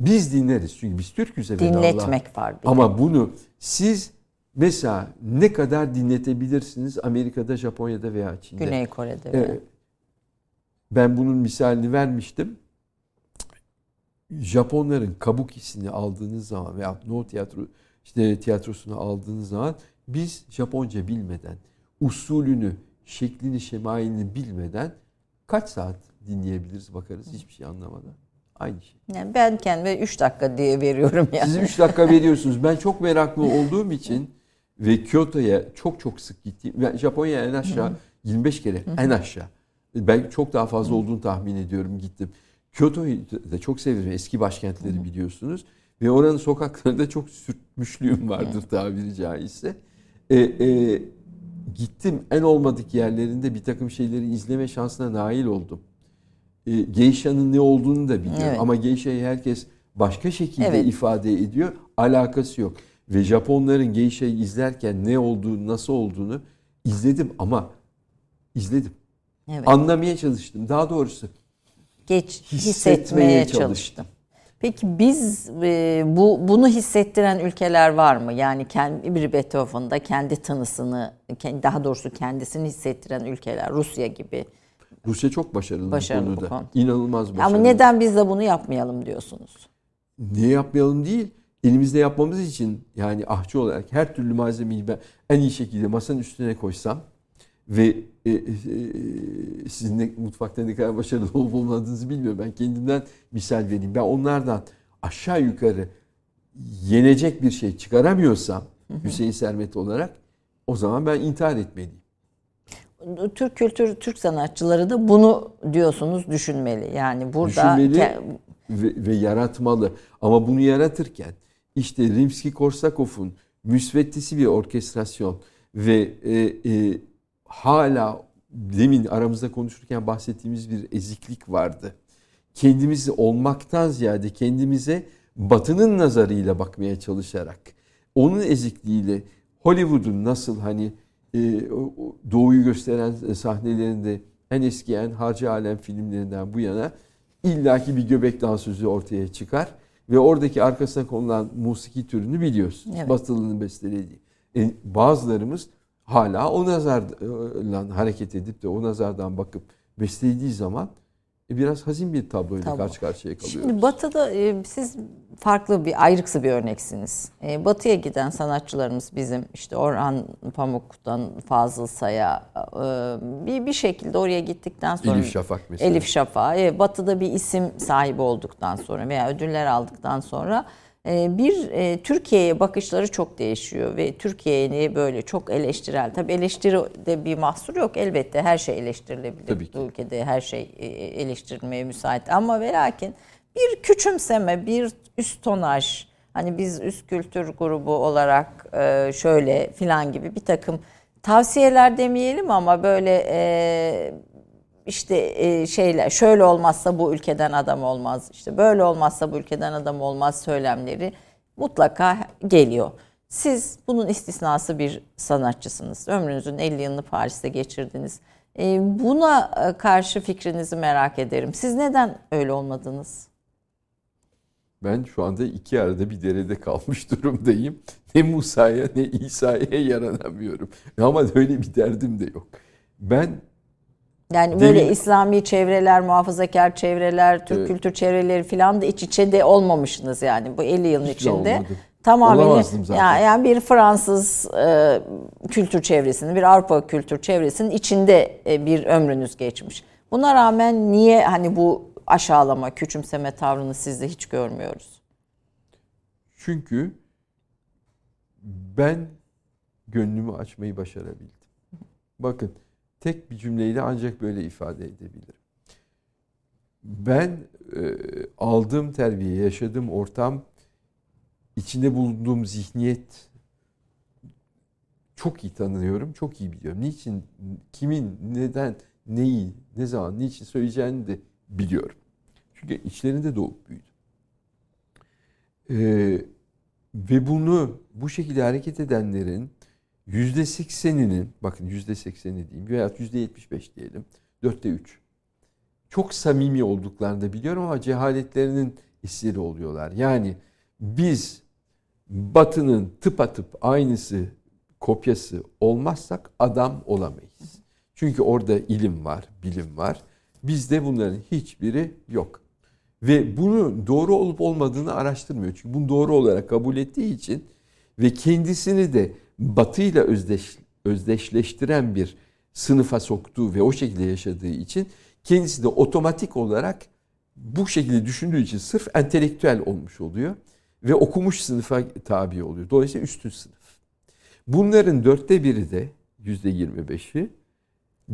Biz dinleriz çünkü biz Türk'üz evet Dinletmek var. Bir Ama bunu siz mesela ne kadar dinletebilirsiniz Amerika'da, Japonya'da veya Çin'de? Güney Kore'de. Ee, ben bunun misalini vermiştim. Japonların kabukisini aldığınız zaman veya no tiyatro işte tiyatrosunu aldığınız zaman biz Japonca bilmeden, usulünü, şeklini, şemailini bilmeden kaç saat dinleyebiliriz bakarız hiçbir şey anlamadan. Aynı şey. Yani ben kendime 3 dakika diye veriyorum yani. Siz 3 dakika veriyorsunuz. Ben çok meraklı olduğum için ve Kyoto'ya çok çok sık gittim. Ben Japonya'ya en aşağı 25 kere en aşağı. Ben çok daha fazla olduğunu tahmin ediyorum gittim. Kyoto'yu da çok severim. Eski başkentleri biliyorsunuz. Ve oranın sokaklarında çok sürtmüşlüğüm vardır tabiri caizse. E, e, gittim en olmadık yerlerinde bir takım şeyleri izleme şansına nail oldum. E, Geisha'nın ne olduğunu da biliyorum. Evet. Ama Geisha'yı herkes başka şekilde evet. ifade ediyor. Alakası yok. Ve Japonların Geisha'yı izlerken ne olduğunu, nasıl olduğunu izledim ama izledim. Evet. Anlamaya çalıştım. Daha doğrusu geç hissetmeye, hissetmeye çalıştım. çalıştım. Peki biz e, bu bunu hissettiren ülkeler var mı? Yani kendi bir Beethoven'da kendi tanısını, daha doğrusu kendisini hissettiren ülkeler, Rusya gibi. Rusya çok başarılı, başarılı bu konuda. Bu konu. İnanılmaz başarılı. Ama neden biz de bunu yapmayalım diyorsunuz? Niye yapmayalım değil? Elimizde yapmamız için yani ahçı olarak her türlü malzemeyi ben en iyi şekilde masanın üstüne koysam ve e, e, sizin de mutfakta ne kadar başarılı olup olmadığınızı bilmiyorum. Ben kendimden misal vereyim. Ben onlardan aşağı yukarı yenecek bir şey çıkaramıyorsam Hüseyin Sermet olarak o zaman ben intihar etmeliyim. Türk kültür, Türk sanatçıları da bunu diyorsunuz düşünmeli. Yani burada düşünmeli ve, ve yaratmalı. Ama bunu yaratırken işte Rimski-Korsakov'un müsveddesi bir orkestrasyon ve e, e, hala demin aramızda konuşurken bahsettiğimiz bir eziklik vardı. Kendimizi olmaktan ziyade kendimize batının nazarıyla bakmaya çalışarak onun ezikliğiyle Hollywood'un nasıl hani e, doğuyu gösteren sahnelerinde en eski en harcı alem filmlerinden bu yana illaki bir göbek dansözü ortaya çıkar ve oradaki arkasına konulan musiki türünü biliyorsunuz. Evet. Batılı'nın bestelediği. E, bazılarımız hala o nazarla hareket edip de o nazardan bakıp beslediği zaman e, biraz hazin bir tabloyla Tablo. karşı karşıya kalıyoruz. Şimdi Batı'da e, siz farklı bir ayrıksı bir örneksiniz. E, batı'ya giden sanatçılarımız bizim işte Orhan Pamuk'tan Fazıl Say'a e, bir, bir şekilde oraya gittikten sonra Elif Şafak mesela. Elif Şafak. E, batı'da bir isim sahibi olduktan sonra veya ödüller aldıktan sonra bir e, Türkiye'ye bakışları çok değişiyor ve Türkiye'yi böyle çok eleştirel. Tabii eleştiride bir mahsur yok elbette her şey eleştirilebilir. Tabii ki. Bu ülkede her şey e, eleştirilmeye müsait ama ve lakin bir küçümseme, bir üst tonaj, hani biz üst kültür grubu olarak e, şöyle filan gibi bir takım tavsiyeler demeyelim ama böyle işte e, şeyler şöyle olmazsa bu ülkeden adam olmaz işte böyle olmazsa bu ülkeden adam olmaz söylemleri mutlaka geliyor. Siz bunun istisnası bir sanatçısınız. Ömrünüzün 50 yılını Paris'te geçirdiniz. E, buna e, karşı fikrinizi merak ederim. Siz neden öyle olmadınız? Ben şu anda iki arada bir derede kalmış durumdayım. Ne Musa'ya ne İsa'ya yaranamıyorum. Ama öyle bir derdim de yok. Ben yani böyle Demin, İslami çevreler, muhafazakar çevreler, Türk evet. kültür çevreleri falan da iç içe de olmamışsınız yani bu 50 yılın Hiç içinde. Tamamen yani, yani bir Fransız e, kültür çevresinin, bir Avrupa kültür çevresinin içinde e, bir ömrünüz geçmiş. Buna rağmen niye hani bu aşağılama, küçümseme tavrını sizde hiç görmüyoruz? Çünkü ben gönlümü açmayı başarabildim. Bakın tek bir cümleyle ancak böyle ifade edebilirim. Ben e, aldığım terbiye, yaşadığım ortam, içinde bulunduğum zihniyet çok iyi tanıyorum, çok iyi biliyorum. Niçin, kimin, neden, neyi, ne zaman, niçin söyleyeceğini de biliyorum. Çünkü içlerinde doğup büyüdüm. Ee, ve bunu bu şekilde hareket edenlerin yüzde sekseninin, bakın yüzde sekseni diyeyim veya yüzde yetmiş beş diyelim, dörtte üç. Çok samimi olduklarını da biliyorum ama cehaletlerinin esiri oluyorlar. Yani biz Batı'nın tıpatıp aynısı kopyası olmazsak adam olamayız. Çünkü orada ilim var, bilim var. Bizde bunların hiçbiri yok. Ve bunu doğru olup olmadığını araştırmıyor. Çünkü bunu doğru olarak kabul ettiği için ve kendisini de Batı ile özdeş, özdeşleştiren bir sınıfa soktuğu ve o şekilde yaşadığı için kendisi de otomatik olarak bu şekilde düşündüğü için sırf entelektüel olmuş oluyor ve okumuş sınıfa tabi oluyor. Dolayısıyla üstün sınıf. Bunların dörtte biri de yüzde yirmi beşi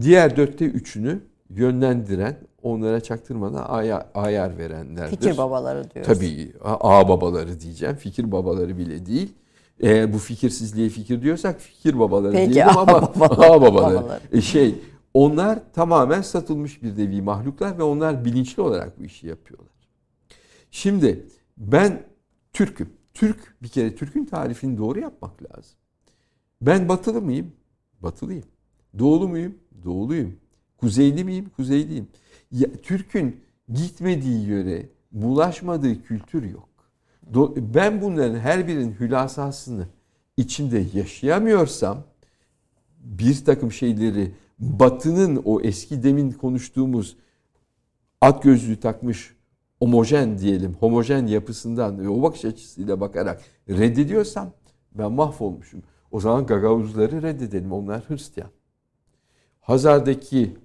diğer dörtte üçünü yönlendiren, onlara çaktırmadan ayar, ayar verenlerdir. Fikir babaları diyoruz. Tabii ağ babaları diyeceğim. Fikir babaları bile değil. Eğer bu fikirsizliğe fikir diyorsak fikir babaları Peki, diyelim ama babaları. ağ babaları. babaları. E şey onlar tamamen satılmış bir nevi mahluklar ve onlar bilinçli olarak bu işi yapıyorlar. Şimdi ben Türk'üm. Türk bir kere Türk'ün tarifini doğru yapmak lazım. Ben batılı mıyım? Batılıyım. Doğulu muyum? Doğuluyum. Kuzeyli miyim? Kuzeyliyim. Ya, Türk'ün gitmediği yöre, bulaşmadığı kültür yok. Ben bunların her birinin hülasasını içinde yaşayamıyorsam bir takım şeyleri Batı'nın o eski demin konuştuğumuz at gözlüğü takmış homojen diyelim, homojen yapısından ve o bakış açısıyla bakarak reddediyorsam ben mahvolmuşum. O zaman Gagavuzları reddedelim. Onlar Hristiyan. Hazar'daki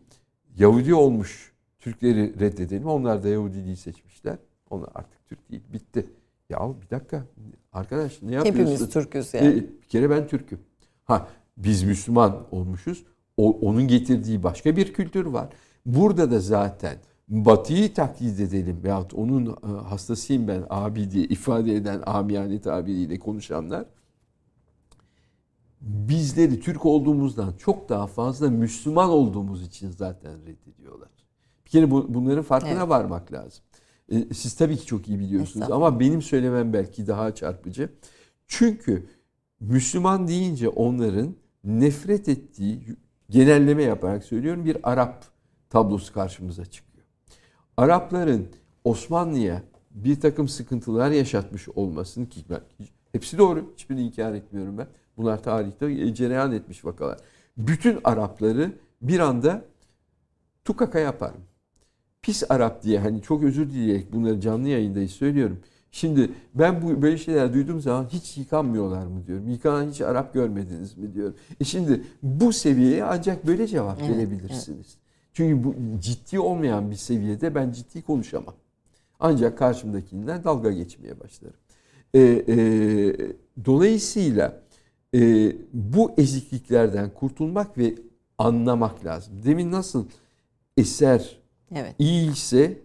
Yahudi olmuş Türkleri reddedelim. Onlar da Yahudiliği seçmişler. Onlar artık Türk değil. Bitti. Ya bir dakika. Arkadaş ne yapıyorsun? Hepimiz Türk'üz yani. Bir kere ben Türk'üm. Ha biz Müslüman olmuşuz. O, onun getirdiği başka bir kültür var. Burada da zaten Batı'yı taklit edelim veyahut onun e, hastasıyım ben abi diye ifade eden amiyane tabiriyle konuşanlar bizleri Türk olduğumuzdan çok daha fazla Müslüman olduğumuz için zaten reddediyorlar. Bir kere bu, bunların farkına evet. varmak lazım. E, siz tabii ki çok iyi biliyorsunuz ama benim söylemem belki daha çarpıcı. Çünkü Müslüman deyince onların nefret ettiği genelleme yaparak söylüyorum bir Arap tablosu karşımıza çıkıyor. Arapların Osmanlı'ya bir takım sıkıntılar yaşatmış olmasını ki ben, hepsi doğru. Hiçbirini inkar etmiyorum ben. Bunlar tarihte cereyan etmiş vakalar. Bütün Arapları bir anda tukaka yaparım. Pis Arap diye hani çok özür dileyerek bunları canlı yayındayız söylüyorum. Şimdi ben bu böyle şeyler duyduğum zaman hiç yıkanmıyorlar mı diyorum. Yıkanan hiç Arap görmediniz mi diyorum. E şimdi bu seviyeye ancak böyle cevap evet, verebilirsiniz. Evet. Çünkü bu ciddi olmayan bir seviyede ben ciddi konuşamam. Ancak karşımdakinden dalga geçmeye başlarım. E, e, dolayısıyla e, bu ezikliklerden kurtulmak ve anlamak lazım. Demin nasıl eser evet. iyi ise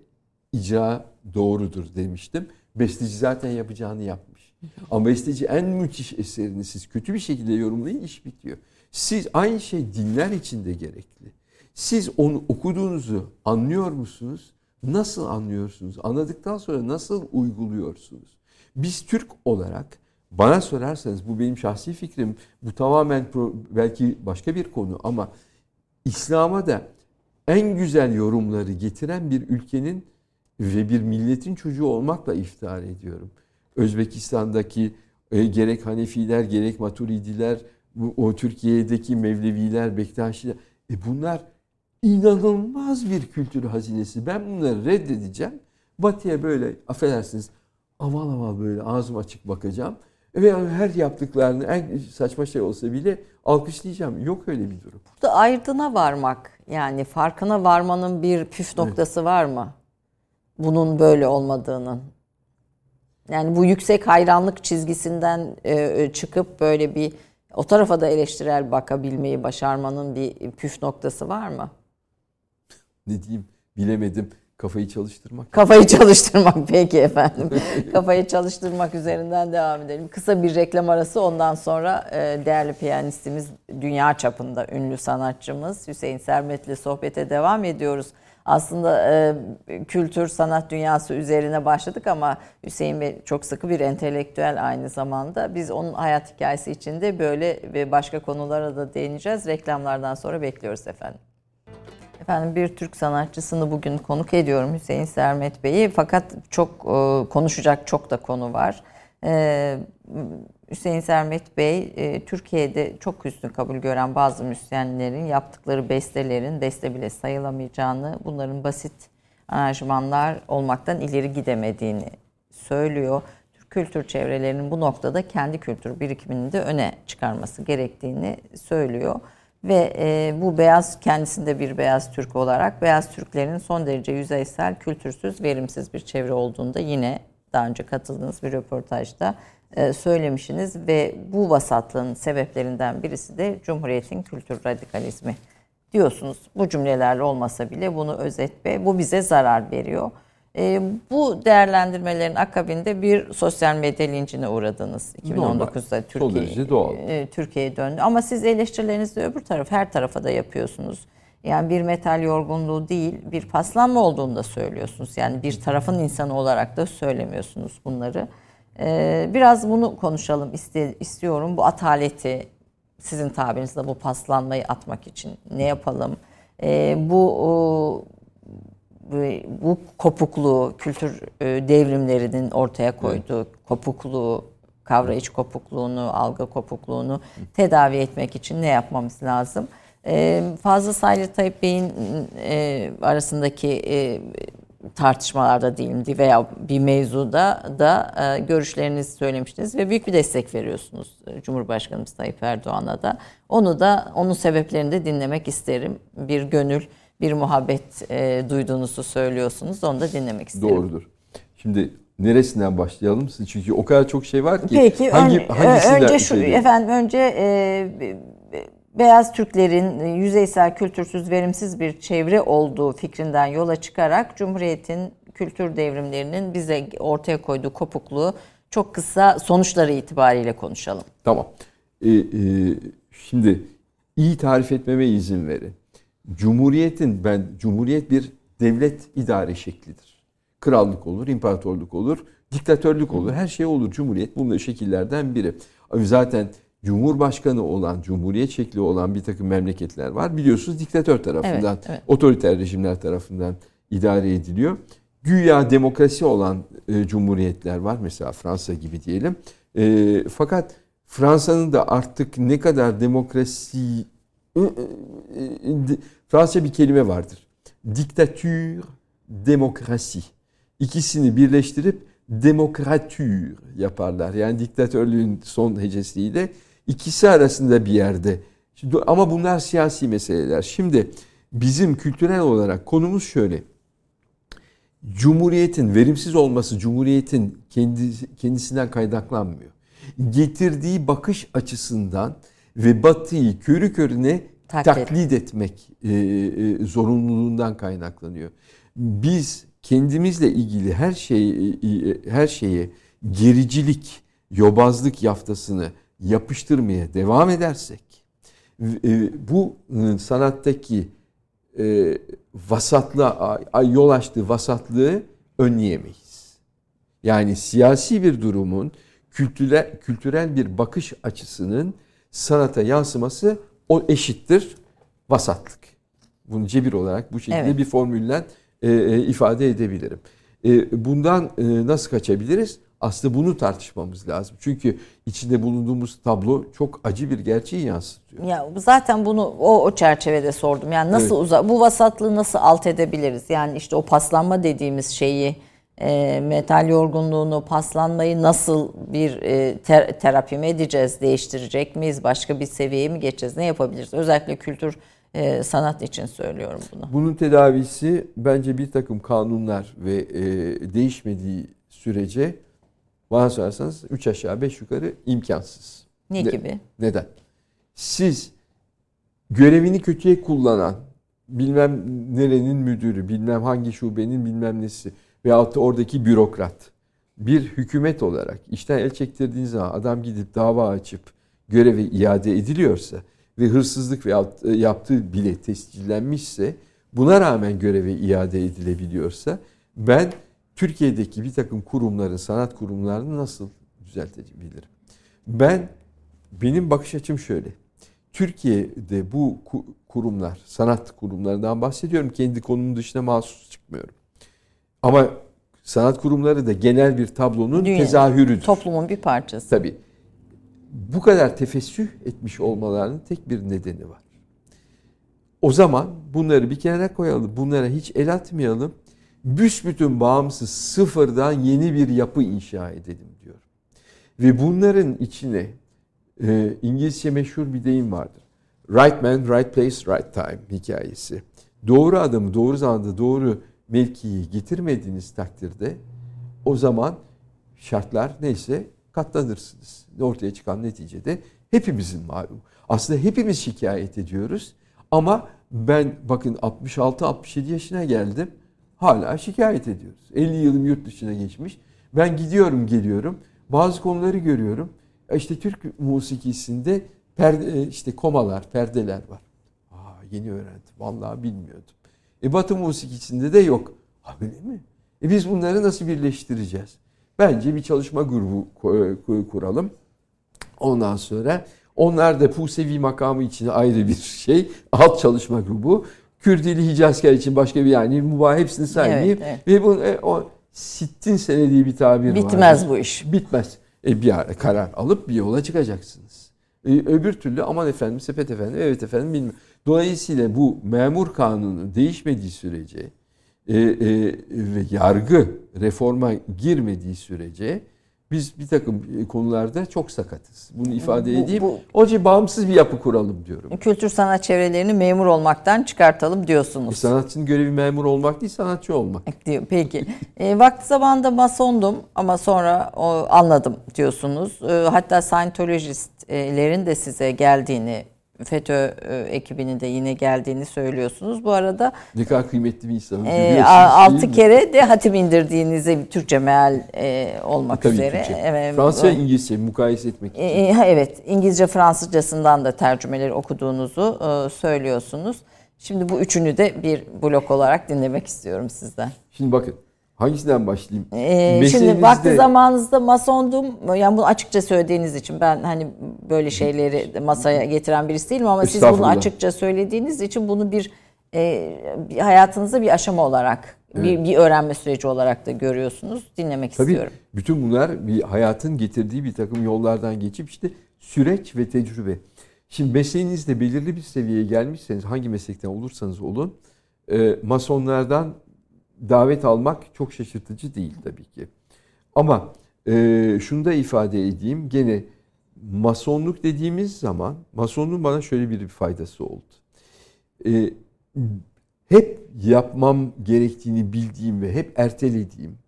icra doğrudur demiştim. Besteci zaten yapacağını yapmış. Ama besteci en müthiş eserini siz kötü bir şekilde yorumlayın iş bitiyor. Siz aynı şey dinler için de gerekli. Siz onu okuduğunuzu anlıyor musunuz? Nasıl anlıyorsunuz? Anladıktan sonra nasıl uyguluyorsunuz? Biz Türk olarak bana sorarsanız bu benim şahsi fikrim. Bu tamamen belki başka bir konu ama İslam'a da en güzel yorumları getiren bir ülkenin ve bir milletin çocuğu olmakla iftihar ediyorum. Özbekistan'daki e, gerek Hanefiler gerek Maturidiler, bu, o Türkiye'deki Mevleviler, Bektaşiler e bunlar inanılmaz bir kültür hazinesi. Ben bunları reddedeceğim. Batı'ya böyle affedersiniz aval aval böyle ağzım açık bakacağım. Ve her yaptıklarını en saçma şey olsa bile alkışlayacağım. Yok öyle bir durum. Burada ayırdına varmak yani farkına varmanın bir püf noktası evet. var mı? Bunun böyle olmadığının. Yani bu yüksek hayranlık çizgisinden e, çıkıp böyle bir o tarafa da eleştirel bakabilmeyi başarmanın bir püf noktası var mı? Ne diyeyim bilemedim. Kafayı çalıştırmak. Kafayı çalıştırmak peki efendim. Kafayı çalıştırmak üzerinden devam edelim. Kısa bir reklam arası ondan sonra e, değerli piyanistimiz, dünya çapında ünlü sanatçımız Hüseyin Sermet'le sohbete devam ediyoruz. Aslında e, kültür sanat dünyası üzerine başladık ama Hüseyin Bey çok sıkı bir entelektüel aynı zamanda. Biz onun hayat hikayesi içinde böyle ve başka konulara da değineceğiz. Reklamlardan sonra bekliyoruz efendim. Efendim bir Türk sanatçısını bugün konuk ediyorum Hüseyin Sermet Bey'i. Fakat çok e, konuşacak çok da konu var. E, Hüseyin Sermet Bey e, Türkiye'de çok üstün kabul gören bazı müzisyenlerin yaptıkları bestelerin beste bile sayılamayacağını, bunların basit aranjmanlar olmaktan ileri gidemediğini söylüyor. Türk kültür çevrelerinin bu noktada kendi kültür birikimini de öne çıkarması gerektiğini söylüyor. Ve e, bu beyaz kendisinde bir beyaz Türk olarak beyaz Türklerin son derece yüzeysel, kültürsüz, verimsiz bir çevre olduğunda yine daha önce katıldığınız bir röportajda e, söylemişsiniz ve bu vasatlığın sebeplerinden birisi de Cumhuriyet'in kültür radikalizmi diyorsunuz. Bu cümlelerle olmasa bile bunu özet ve bu bize zarar veriyor. E, bu değerlendirmelerin akabinde bir sosyal medya lincine uğradınız. 2019'da Türkiye, e, Türkiye'ye döndü. Ama siz eleştirilerinizi öbür taraf, her tarafa da yapıyorsunuz. Yani bir metal yorgunluğu değil, bir paslanma olduğunu da söylüyorsunuz. Yani bir tarafın insanı olarak da söylemiyorsunuz bunları. Ee, biraz bunu konuşalım istiyorum. Bu ataleti, sizin tabirinizle bu paslanmayı atmak için ne yapalım? Ee, bu bu kopukluğu, kültür e, devrimlerinin ortaya koyduğu evet. kopukluğu, kavrayış kopukluğunu, algı kopukluğunu tedavi etmek için ne yapmamız lazım? Ee, Fazla Saylı Tayyip Bey'in e, arasındaki e, tartışmalarda değilimdi veya bir mevzuda da e, görüşlerinizi söylemiştiniz ve büyük bir destek veriyorsunuz e, Cumhurbaşkanımız Tayyip Erdoğan'a da. Onu da onun sebeplerini de dinlemek isterim. Bir gönül, bir muhabbet e, duyduğunuzu söylüyorsunuz. Onu da dinlemek isterim. Doğrudur. Şimdi neresinden başlayalım? Çünkü o kadar çok şey var ki. Peki hangi, ön, önce şu şey efendim önce e, beyaz Türklerin e, yüzeysel, kültürsüz, verimsiz bir çevre olduğu fikrinden yola çıkarak Cumhuriyet'in kültür devrimlerinin bize ortaya koyduğu kopukluğu çok kısa sonuçları itibariyle konuşalım. Tamam. Ee, e, şimdi iyi tarif etmeme izin verin. Cumhuriyetin ben Cumhuriyet bir devlet idare şeklidir. Krallık olur, imparatorluk olur, diktatörlük olur, her şey olur. Cumhuriyet bunun şekillerden biri. Zaten Cumhurbaşkanı olan, cumhuriyet şekli olan bir takım memleketler var. Biliyorsunuz diktatör tarafından, evet, evet. otoriter rejimler tarafından idare ediliyor. Güya demokrasi olan e, cumhuriyetler var. Mesela Fransa gibi diyelim. E, fakat Fransa'nın da artık ne kadar demokrasi... E, e, e Fransa bir kelime vardır. Diktatür, demokrasi. İkisini birleştirip demokratür yaparlar. Yani diktatörlüğün son hecesiyle İkisi arasında bir yerde. Şimdi, ama bunlar siyasi meseleler. Şimdi bizim kültürel olarak konumuz şöyle. Cumhuriyetin verimsiz olması Cumhuriyetin kendi, kendisinden kaynaklanmıyor. Getirdiği bakış açısından ve Batı'yı körü körüne taklit, taklit etmek e, e, zorunluluğundan kaynaklanıyor. Biz kendimizle ilgili her şey e, her şeye gericilik, yobazlık yaftasını yapıştırmaya devam edersek e, bu e, sanattaki e, vasatlığa yol açtığı vasatlığı önleyemeyiz. Yani siyasi bir durumun kültürel, kültürel bir bakış açısının sanata yansıması o eşittir vasatlık. Bunu cebir olarak bu şekilde evet. bir formülle e, ifade edebilirim. E, bundan e, nasıl kaçabiliriz? Aslında bunu tartışmamız lazım. Çünkü içinde bulunduğumuz tablo çok acı bir gerçeği yansıtıyor. Ya zaten bunu o, o çerçevede sordum. Yani nasıl evet. uza bu vasatlığı nasıl alt edebiliriz? Yani işte o paslanma dediğimiz şeyi e, metal yorgunluğunu, paslanmayı nasıl bir e, ter, terapi mi edeceğiz, değiştirecek miyiz, başka bir seviyeye mi geçeceğiz, ne yapabiliriz? Özellikle kültür e, sanat için söylüyorum bunu. Bunun tedavisi bence bir takım kanunlar ve e, değişmediği sürece bana sorarsanız 3 aşağı 5 yukarı imkansız. Ne, ne gibi? Neden? Siz görevini kötüye kullanan bilmem nerenin müdürü, bilmem hangi şubenin bilmem nesi veyahut da oradaki bürokrat bir hükümet olarak işten el çektirdiğiniz zaman adam gidip dava açıp görevi iade ediliyorsa ve hırsızlık veya e, yaptığı bile tescillenmişse buna rağmen göreve iade edilebiliyorsa ben Türkiye'deki bir takım kurumların, sanat kurumlarını nasıl düzeltebilirim? Ben, benim bakış açım şöyle. Türkiye'de bu kurumlar, sanat kurumlarından bahsediyorum. Kendi konumun dışına mahsus çıkmıyorum. Ama sanat kurumları da genel bir tablonun Dünya, tezahürüdür. Toplumun bir parçası. Tabii. Bu kadar tefessüh etmiş olmalarının tek bir nedeni var. O zaman bunları bir kenara koyalım. Bunlara hiç el atmayalım büsbütün bağımsız sıfırdan yeni bir yapı inşa edelim diyor. Ve bunların içine e, İngilizce meşhur bir deyim vardır. Right man, right place, right time hikayesi. Doğru adamı doğru zamanda doğru mevkiyi getirmediğiniz takdirde o zaman şartlar neyse katlanırsınız. Ortaya çıkan neticede hepimizin malum. Aslında hepimiz şikayet ediyoruz ama ben bakın 66-67 yaşına geldim hala şikayet ediyoruz. 50 yılım yurt dışına geçmiş. Ben gidiyorum geliyorum bazı konuları görüyorum. İşte Türk musikisinde perde, e, işte komalar, perdeler var. Aa, yeni öğrendim. Vallahi bilmiyordum. E Batı musikisinde de yok. Ha öyle mi? E biz bunları nasıl birleştireceğiz? Bence bir çalışma grubu kuralım. Ondan sonra onlar da Pusevi makamı için ayrı bir şey. Alt çalışma grubu. Kürdili Hicazkar için başka bir yani mübah hepsini saymayayım. Evet, evet. Ve bu e, o sittin sene diye bir tabir Bitmez var. Bitmez bu iş. Bitmez. E bir ara karar alıp bir yola çıkacaksınız. E, öbür türlü aman efendim sepet efendim evet efendim bilmiyorum. Dolayısıyla bu memur kanunu değişmediği sürece e, e, ve yargı reforma girmediği sürece biz bir takım konularda çok sakatız. Bunu ifade bu, edeyim. Bu, Onun için bağımsız bir yapı kuralım diyorum. Kültür sanat çevrelerini memur olmaktan çıkartalım diyorsunuz. E, sanatçının görevi memur olmak değil sanatçı olmak. Peki. E, vakti zamanında masondum ama sonra o, anladım diyorsunuz. E, hatta Scientologistlerin de size geldiğini FETÖ e, ekibinin de yine geldiğini söylüyorsunuz. Bu arada ne kadar kıymetli bir insanım. E, altı kere de hatim indirdiğinizi Türkçe meal e, olmak Tabii üzere. Türkçe. Evet, Fransızca, İngilizce mukayese etmek için. E, evet, İngilizce, Fransızcasından da tercümeleri okuduğunuzu e, söylüyorsunuz. Şimdi bu üçünü de bir blok olarak dinlemek istiyorum sizden. Şimdi bakın Hangisinden başlayayım? Ee, şimdi vakti zamanınızda masondum. Yani bunu açıkça söylediğiniz için ben hani böyle şeyleri masaya getiren birisi değilim ama siz bunu açıkça söylediğiniz için bunu bir e, hayatınızda bir aşama olarak evet. bir, bir öğrenme süreci olarak da görüyorsunuz. Dinlemek Tabii, istiyorum. Bütün bunlar bir hayatın getirdiği bir takım yollardan geçip işte süreç ve tecrübe. Şimdi mesleğinizde belirli bir seviyeye gelmişseniz hangi meslekten olursanız olun e, masonlardan davet almak çok şaşırtıcı değil tabii ki. Ama e, şunu da ifade edeyim. Gene masonluk dediğimiz zaman masonluğun bana şöyle bir faydası oldu. E, hep yapmam gerektiğini bildiğim ve hep ertelediğim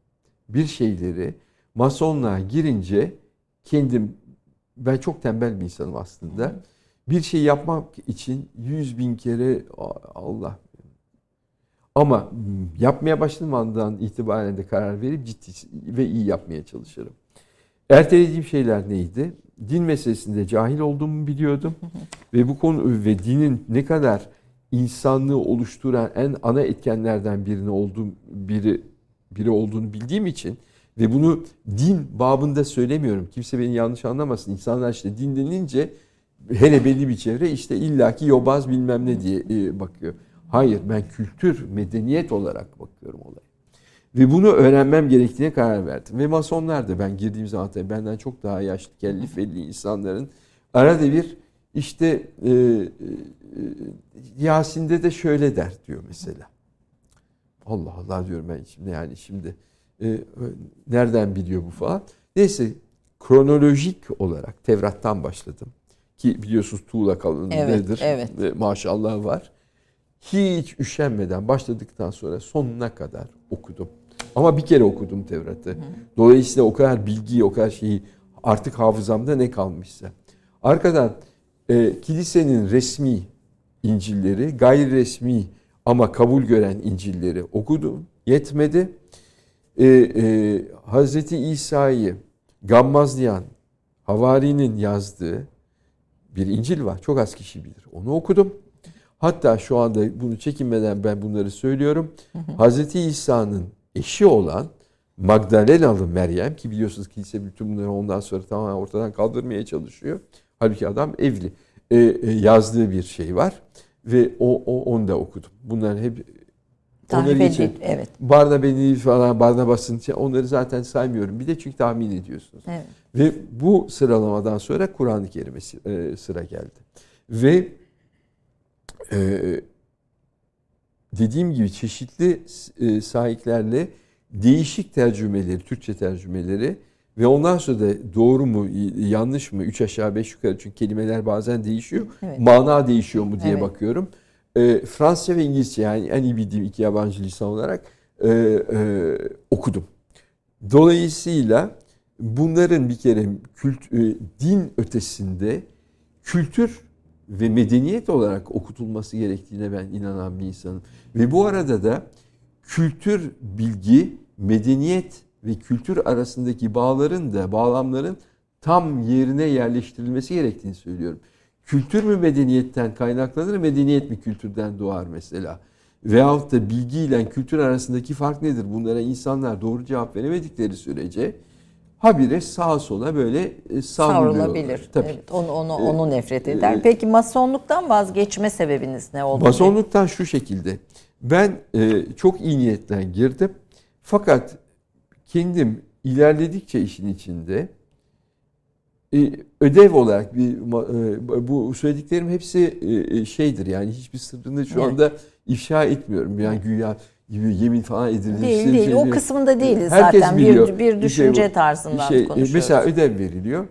bir şeyleri masonluğa girince kendim ben çok tembel bir insanım aslında. Bir şey yapmak için yüz bin kere Allah ama yapmaya başladığım andan itibaren de karar verip ciddi ve iyi yapmaya çalışırım. Ertelediğim şeyler neydi? Din meselesinde cahil olduğumu biliyordum. ve bu konu ve dinin ne kadar insanlığı oluşturan en ana etkenlerden birini olduğum biri biri olduğunu bildiğim için ve bunu din babında söylemiyorum. Kimse beni yanlış anlamasın. İnsanlar işte din denince hele belli bir çevre işte illaki yobaz bilmem ne diye e, bakıyor. Hayır ben kültür, medeniyet olarak bakıyorum olaya. Ve bunu öğrenmem gerektiğine karar verdim. Ve masonlar da ben girdiğim zaman tabii benden çok daha yaşlı, kelli felli insanların arada bir işte e, e, Yasin'de de şöyle der diyor mesela. Allah Allah diyorum ben şimdi yani şimdi e, nereden biliyor bu falan. Neyse kronolojik olarak Tevrat'tan başladım. Ki biliyorsunuz tuğla kalınlığı evet, nedir? Evet. E, maşallah var hiç üşenmeden başladıktan sonra sonuna kadar okudum. Ama bir kere okudum Tevrat'ı. Dolayısıyla o kadar bilgiyi, o kadar şeyi artık hafızamda ne kalmışsa. Arkadan e, kilisenin resmi İncil'leri, gayri resmi ama kabul gören İncil'leri okudum. Yetmedi. E, e, Hazreti İsa'yı gammazlayan Havari'nin yazdığı bir İncil var. Çok az kişi bilir. Onu okudum. Hatta şu anda bunu çekinmeden ben bunları söylüyorum. Hazreti İsa'nın eşi olan Magdalenalı Meryem ki biliyorsunuz kilise bütün bunları ondan sonra tamamen ortadan kaldırmaya çalışıyor. Halbuki adam evli. E, e, yazdığı bir şey var ve o, o onu da okudum. Bunların hep Tahmin için evet. Barnabas'ın falan Barnabas'ın onları zaten saymıyorum. Bir de çünkü tahmin ediyorsunuz. Evet. Ve bu sıralamadan sonra Kur'an-ı Kerim'e e, sıra geldi. Ve e, dediğim gibi çeşitli e, sahiplerle değişik tercümeleri, Türkçe tercümeleri Ve ondan sonra da doğru mu yanlış mı üç aşağı beş yukarı çünkü kelimeler bazen değişiyor. Evet. Mana değişiyor mu diye evet. bakıyorum. E, Fransızca ve İngilizce yani en iyi bildiğim iki yabancı lisan olarak e, e, okudum. Dolayısıyla bunların bir kere kült, e, din ötesinde kültür ve medeniyet olarak okutulması gerektiğine ben inanan bir insanım. Ve bu arada da kültür, bilgi, medeniyet ve kültür arasındaki bağların da bağlamların tam yerine yerleştirilmesi gerektiğini söylüyorum. Kültür mü medeniyetten kaynaklanır, medeniyet mi kültürden doğar mesela? Veyahut da bilgi ile kültür arasındaki fark nedir? Bunlara insanlar doğru cevap veremedikleri sürece habire sağa sola böyle e, savrulabilir. Tabii. Evet, onu onu ee, onu nefret eder. E, Peki masonluktan vazgeçme sebebiniz ne oldu? Masonluktan şu şekilde. Ben e, çok iyi niyetten girdim. Fakat kendim ilerledikçe işin içinde e, ödev olarak bir e, bu söylediklerim hepsi e, şeydir yani hiçbir sırrını şu anda ifşa etmiyorum. Yani güya yemin falan edilir. Değil değil. Şey, o kısmında değiliz Herkes zaten. Biliyor. Bir, bir şey düşünce şey, tarzından şey, konuşuyoruz. Mesela ödev veriliyor.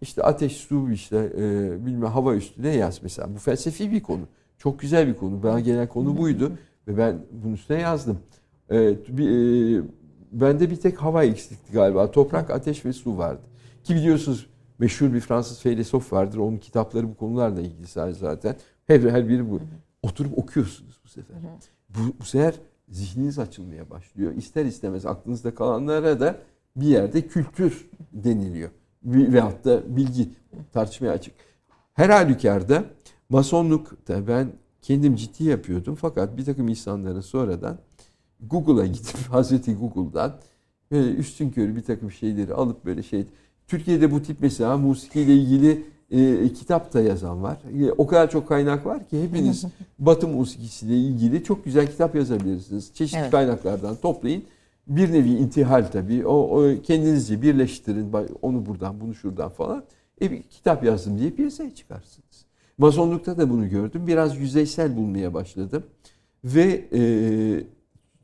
İşte ateş, su, işte e, bilmem hava üstüne yaz mesela. Bu felsefi bir konu. Çok güzel bir konu. Bana gelen konu buydu. Ve ben bunun üstüne yazdım. E, bir, e, bende bir tek hava eksikti galiba. Toprak, ateş ve su vardı. Ki biliyorsunuz meşhur bir Fransız filozof vardır. Onun kitapları bu konularla ilgili zaten. Her, her biri bu. Oturup okuyorsunuz bu sefer. Bu, bu sefer zihniniz açılmaya başlıyor. İster istemez aklınızda kalanlara da bir yerde kültür deniliyor. Veyahut da bilgi tartışmaya açık. Her halükarda masonluk da ben kendim ciddi yapıyordum. Fakat bir takım insanların sonradan Google'a gidip Hazreti Google'dan üstün körü bir takım şeyleri alıp böyle şey Türkiye'de bu tip mesela musikiyle ilgili e, kitap da yazan var. E, o kadar çok kaynak var ki hepiniz Batı musikisiyle ilgili çok güzel kitap yazabilirsiniz. Çeşitli evet. kaynaklardan toplayın. Bir nevi intihal tabii. O, o kendinizce birleştirin. Onu buradan, bunu şuradan falan. E bir kitap yazdım diye piyasaya çıkarsınız. Masonlukta da bunu gördüm. Biraz yüzeysel bulmaya başladım. Ve e,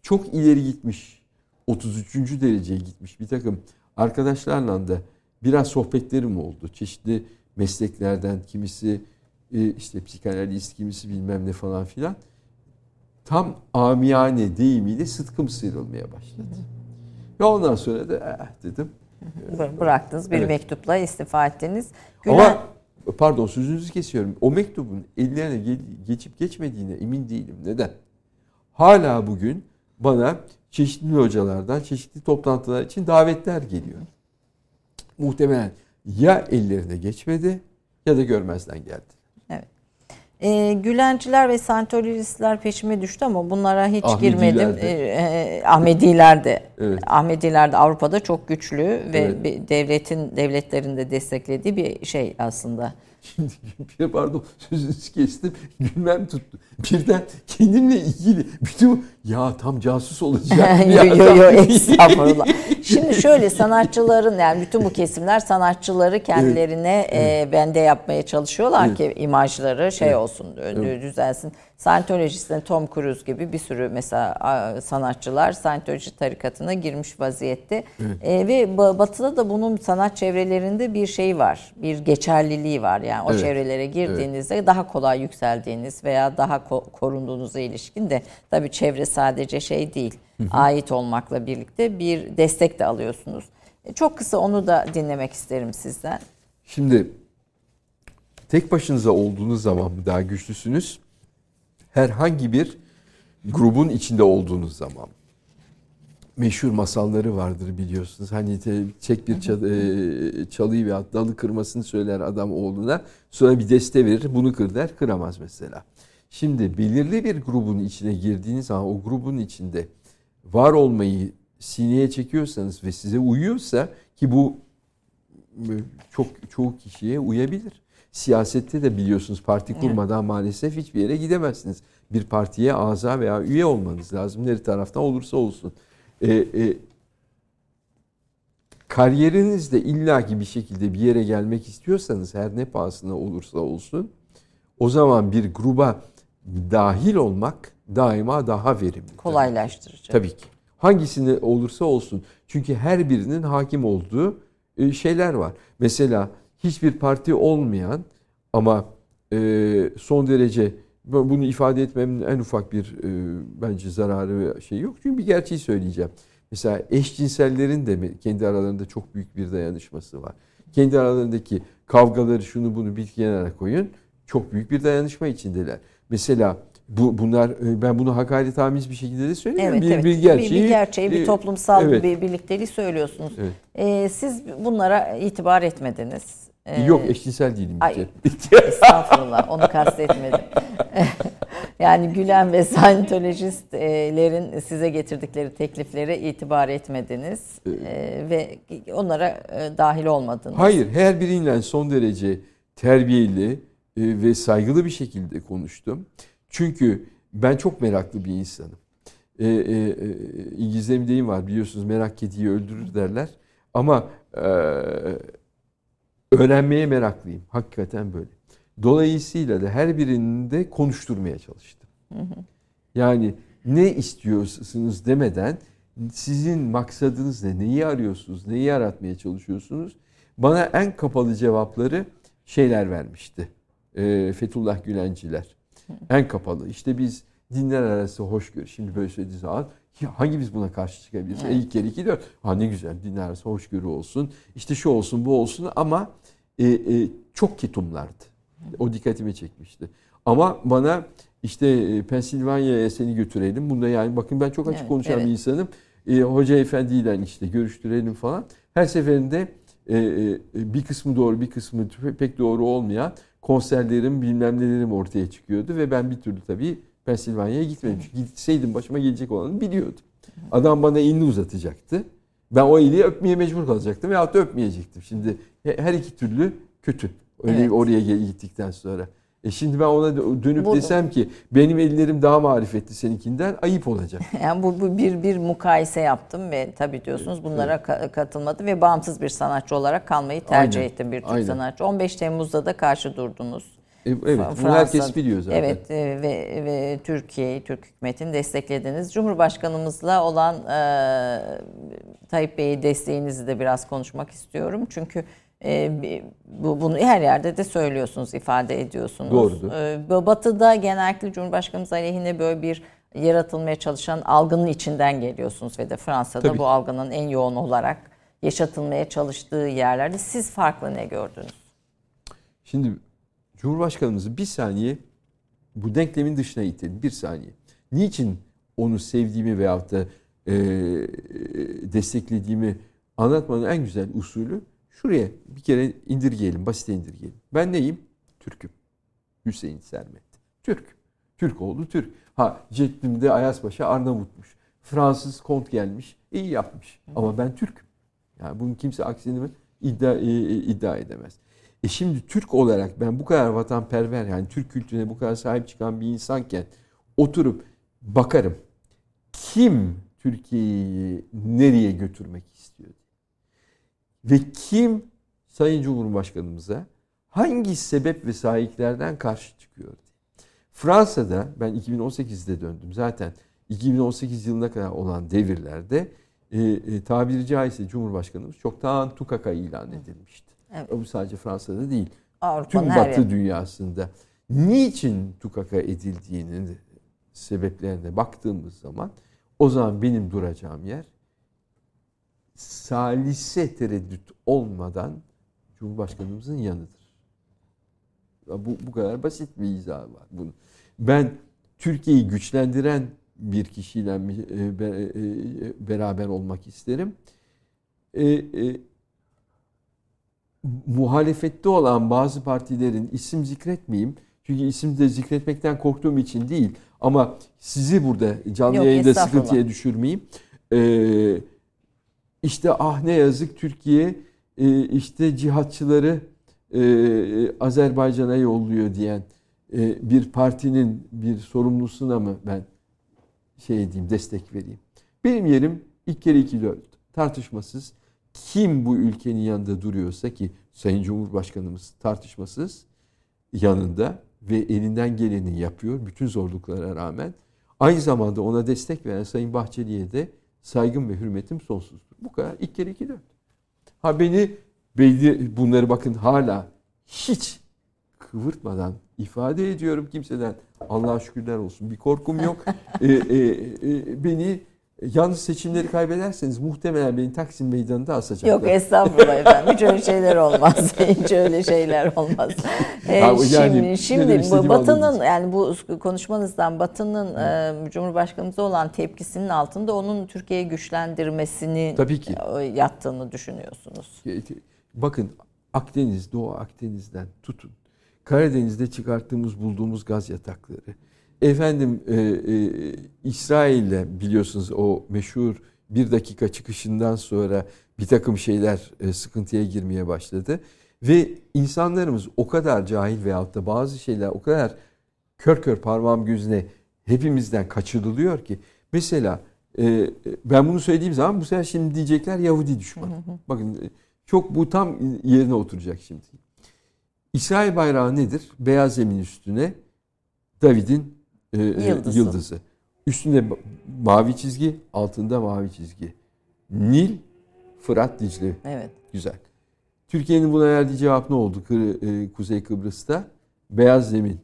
çok ileri gitmiş, 33. dereceye gitmiş bir takım arkadaşlarla da biraz sohbetlerim oldu. Çeşitli mesleklerden kimisi e, işte psikanalist, kimisi bilmem ne falan filan. Tam amiyane deyimiyle sıtkım sıyrılmaya başladı. Ve ondan sonra da eh, dedim. Bıraktınız bir evet. mektupla istifa ettiniz. Gülen... Ama pardon sözünüzü kesiyorum. O mektubun ellerine geçip geçmediğine emin değilim. Neden? Hala bugün bana çeşitli hocalardan çeşitli toplantılar için davetler geliyor. Muhtemelen ya ellerine geçmedi ya da görmezden geldi. Evet. E, Gülenciler ve Santolistler peşime düştü ama bunlara hiç Ahmediler girmedim. De. E, Ahmediler de. Evet. Ahmediler de Avrupa'da çok güçlü ve evet. devletin devletlerin de desteklediği bir şey aslında. Şimdi bir pardon sözünüzü kestim. Gülmem tuttu. Birden kendimle ilgili bütün ya tam casus olacak. yo yo yo estağfurullah. Şimdi şöyle sanatçıların yani bütün bu kesimler sanatçıları kendilerine evet. e, bende yapmaya çalışıyorlar evet. ki imajları şey evet. olsun evet. düzelsin. Scientologist'in Tom Cruise gibi bir sürü mesela sanatçılar Scientology tarikatına girmiş vaziyette. Evet. E, ve batıda da bunun sanat çevrelerinde bir şey var. Bir geçerliliği var. Yani o evet. çevrelere girdiğinizde evet. daha kolay yükseldiğiniz veya daha ko- korunduğunuza ilişkin de tabii çevre sadece şey değil. Hı hı. Ait olmakla birlikte bir destek de alıyorsunuz. E, çok kısa onu da dinlemek isterim sizden. Şimdi tek başınıza olduğunuz zaman mı daha güçlüsünüz? herhangi bir grubun içinde olduğunuz zaman meşhur masalları vardır biliyorsunuz. Hani çek bir çal, e, çalıyı ve dalı kırmasını söyler adam oğluna. Sonra bir deste verir bunu kır der kıramaz mesela. Şimdi belirli bir grubun içine girdiğiniz zaman o grubun içinde var olmayı sineye çekiyorsanız ve size uyuyorsa ki bu e, çok çoğu kişiye uyabilir. Siyasette de biliyorsunuz parti kurmadan maalesef hiçbir yere gidemezsiniz. Bir partiye aza veya üye olmanız lazım. Neri taraftan olursa olsun. E, e, kariyerinizde illaki bir şekilde bir yere gelmek istiyorsanız her ne pahasına olursa olsun o zaman bir gruba dahil olmak daima daha verimli. Kolaylaştırıcı. Tabii ki. Hangisini olursa olsun. Çünkü her birinin hakim olduğu e, şeyler var. Mesela hiçbir parti olmayan ama e, son derece bunu ifade etmemin en ufak bir e, bence zararı ve şey yok. Çünkü bir gerçeği söyleyeceğim. Mesela eşcinsellerin de kendi aralarında çok büyük bir dayanışması var. Kendi aralarındaki kavgaları şunu bunu bir kenara koyun. Çok büyük bir dayanışma içindeler. Mesela bu bunlar e, ben bunu hakaret amiz bir şekilde de söylüyorum. Evet, bir, evet. bir gerçeği, bir, bir gerçeği, bir e, toplumsal evet. bir birlikteliği söylüyorsunuz. Evet. Ee, siz bunlara itibar etmediniz. Ee, Yok eşcinsel değilim. Ay, estağfurullah onu kastetmedim. yani Gülen ve Scientologistlerin size getirdikleri tekliflere itibar etmediniz ee, ve onlara dahil olmadınız. Hayır her biriyle son derece terbiyeli ve saygılı bir şekilde konuştum. Çünkü ben çok meraklı bir insanım. E, e, e, İngilizce bir deyim var biliyorsunuz merak kediyi öldürür derler. Ama e, öğrenmeye meraklıyım. Hakikaten böyle. Dolayısıyla da her birini de konuşturmaya çalıştım. Yani ne istiyorsunuz demeden sizin maksadınız ne? Neyi arıyorsunuz? Neyi yaratmaya çalışıyorsunuz? Bana en kapalı cevapları şeyler vermişti. E, Fethullah Gülenciler. En kapalı. İşte biz dinler arası hoşgörü. Şimdi böyle söylediği zaman hangi biz buna karşı çıkabiliriz? Evet. E, ilk kere iki dört. Ha ne güzel dinler arası hoşgörü olsun. İşte şu olsun bu olsun ama e, e, çok ketumlardı. O dikkatimi çekmişti. Ama bana işte e, Pensilvanya'ya seni götürelim. Bunda yani bakın ben çok açık evet, konuşan evet. bir insanım. E, Hoca efendiyle işte görüştürelim falan. Her seferinde e, e, bir kısmı doğru bir kısmı pek doğru olmayan konserlerim bilmem nelerim ortaya çıkıyordu. Ve ben bir türlü tabii Pensilvanya'ya gitmedim. Çünkü gitseydim başıma gelecek olanı biliyordum. Adam bana elini uzatacaktı. Ben o eli öpmeye mecbur kalacaktım veyahut da öpmeyecektim. Şimdi her iki türlü kötü. Öyle evet. oraya gittikten sonra. E şimdi ben ona dönüp bu, desem ki benim ellerim daha marifetli seninkinden ayıp olacak. Yani bu, bu bir bir mukayese yaptım ve tabii diyorsunuz bunlara evet. katılmadı ve bağımsız bir sanatçı olarak kalmayı tercih Aynen. ettim bir Türk Aynen. sanatçı. 15 Temmuz'da da karşı durdunuz. E, evet, Fransa, herkes biliyor zaten. Evet e, ve, ve Türkiye'yi, Türk hükümetini desteklediniz. Cumhurbaşkanımızla olan e, Tayyip Bey'i desteğinizi de biraz konuşmak istiyorum. Çünkü e, bu, bunu her yerde de söylüyorsunuz, ifade ediyorsunuz. Doğrudur. E, batı'da genellikle Cumhurbaşkanımız aleyhine böyle bir yaratılmaya çalışan algının içinden geliyorsunuz ve de Fransa'da Tabii. bu algının en yoğun olarak yaşatılmaya çalıştığı yerlerde siz farklı ne gördünüz? Şimdi Cumhurbaşkanımızı bir saniye bu denklemin dışına itelim. Bir saniye. Niçin onu sevdiğimi veyahut da e, desteklediğimi anlatmanın en güzel usulü şuraya bir kere indirgeyelim, basite indirgeyelim. Ben neyim? Türk'üm. Hüseyin Sermet. Türk. Türk oldu Türk. Ha Ceddim'de Ayaspaşa Arnavutmuş. Fransız kont gelmiş. iyi yapmış. Ama ben Türk'üm. Yani bunun kimse aksini iddia, e, e, iddia edemez. E şimdi Türk olarak ben bu kadar vatanperver yani Türk kültürüne bu kadar sahip çıkan bir insanken oturup bakarım. Kim Türkiye'yi nereye götürmek? Ve kim Sayın Cumhurbaşkanımıza hangi sebep ve sahiplerden karşı çıkıyor? Fransa'da ben 2018'de döndüm. Zaten 2018 yılına kadar olan devirlerde e, e, tabiri caizse Cumhurbaşkanımız çoktan tukaka ilan edilmişti. Evet. Bu sadece Fransa'da değil. Avrupa'nın tüm Batı yer. dünyasında. Niçin tukaka edildiğinin sebeplerine baktığımız zaman o zaman benim duracağım yer salise tereddüt olmadan Cumhurbaşkanımızın yanıdır. Bu, bu kadar basit bir izah var bunun. Ben Türkiye'yi güçlendiren bir kişiyle e, e, beraber olmak isterim. E, e, muhalefette olan bazı partilerin isim zikretmeyeyim. Çünkü isim de zikretmekten korktuğum için değil. Ama sizi burada canlı Yok, yayında sıkıntıya düşürmeyeyim. Ee, işte ah ne yazık Türkiye e, işte cihatçıları e, Azerbaycan'a yolluyor diyen e, bir partinin bir sorumlusuna mı ben şey edeyim destek vereyim. Benim yerim ilk kere iki dört tartışmasız kim bu ülkenin yanında duruyorsa ki Sayın Cumhurbaşkanımız tartışmasız yanında ve elinden geleni yapıyor bütün zorluklara rağmen. Aynı zamanda ona destek veren Sayın Bahçeli'ye de saygım ve hürmetim sonsuzdur. Bu kadar. İlk kere iki dört. Ha beni belli bunları bakın hala hiç kıvırtmadan ifade ediyorum kimseden. Allah'a şükürler olsun. Bir korkum yok. e, e, e, beni Yalnız seçimleri kaybederseniz muhtemelen beni Taksim Meydanı'nda asacaklar. Yok estağfurullah efendim. Hiç öyle şeyler olmaz. Hiç öyle şeyler olmaz. Ee, yani, şimdi şimdi Batı'nın yani bu konuşmanızdan Batı'nın e, Cumhurbaşkanımıza olan tepkisinin altında onun Türkiye'yi güçlendirmesini Tabii ki. E, yattığını düşünüyorsunuz. Bakın Akdeniz, Doğu Akdeniz'den tutun. Karadeniz'de çıkarttığımız bulduğumuz gaz yatakları Efendim e, e, İsrail'le biliyorsunuz o meşhur bir dakika çıkışından sonra bir takım şeyler e, sıkıntıya girmeye başladı. Ve insanlarımız o kadar cahil veyahut da bazı şeyler o kadar kör kör parmağım gözüne hepimizden kaçırılıyor ki. Mesela e, ben bunu söylediğim zaman bu sefer şimdi diyecekler Yahudi düşman. Bakın e, çok bu tam yerine oturacak şimdi. İsrail bayrağı nedir? Beyaz zemin üstüne David'in e, e, yıldızı. yıldızı. Üstünde mavi çizgi, altında mavi çizgi. Nil, Fırat, Dicle. Evet. Güzel. Türkiye'nin buna verdiği cevap ne oldu e, Kuzey Kıbrıs'ta? Beyaz zemin,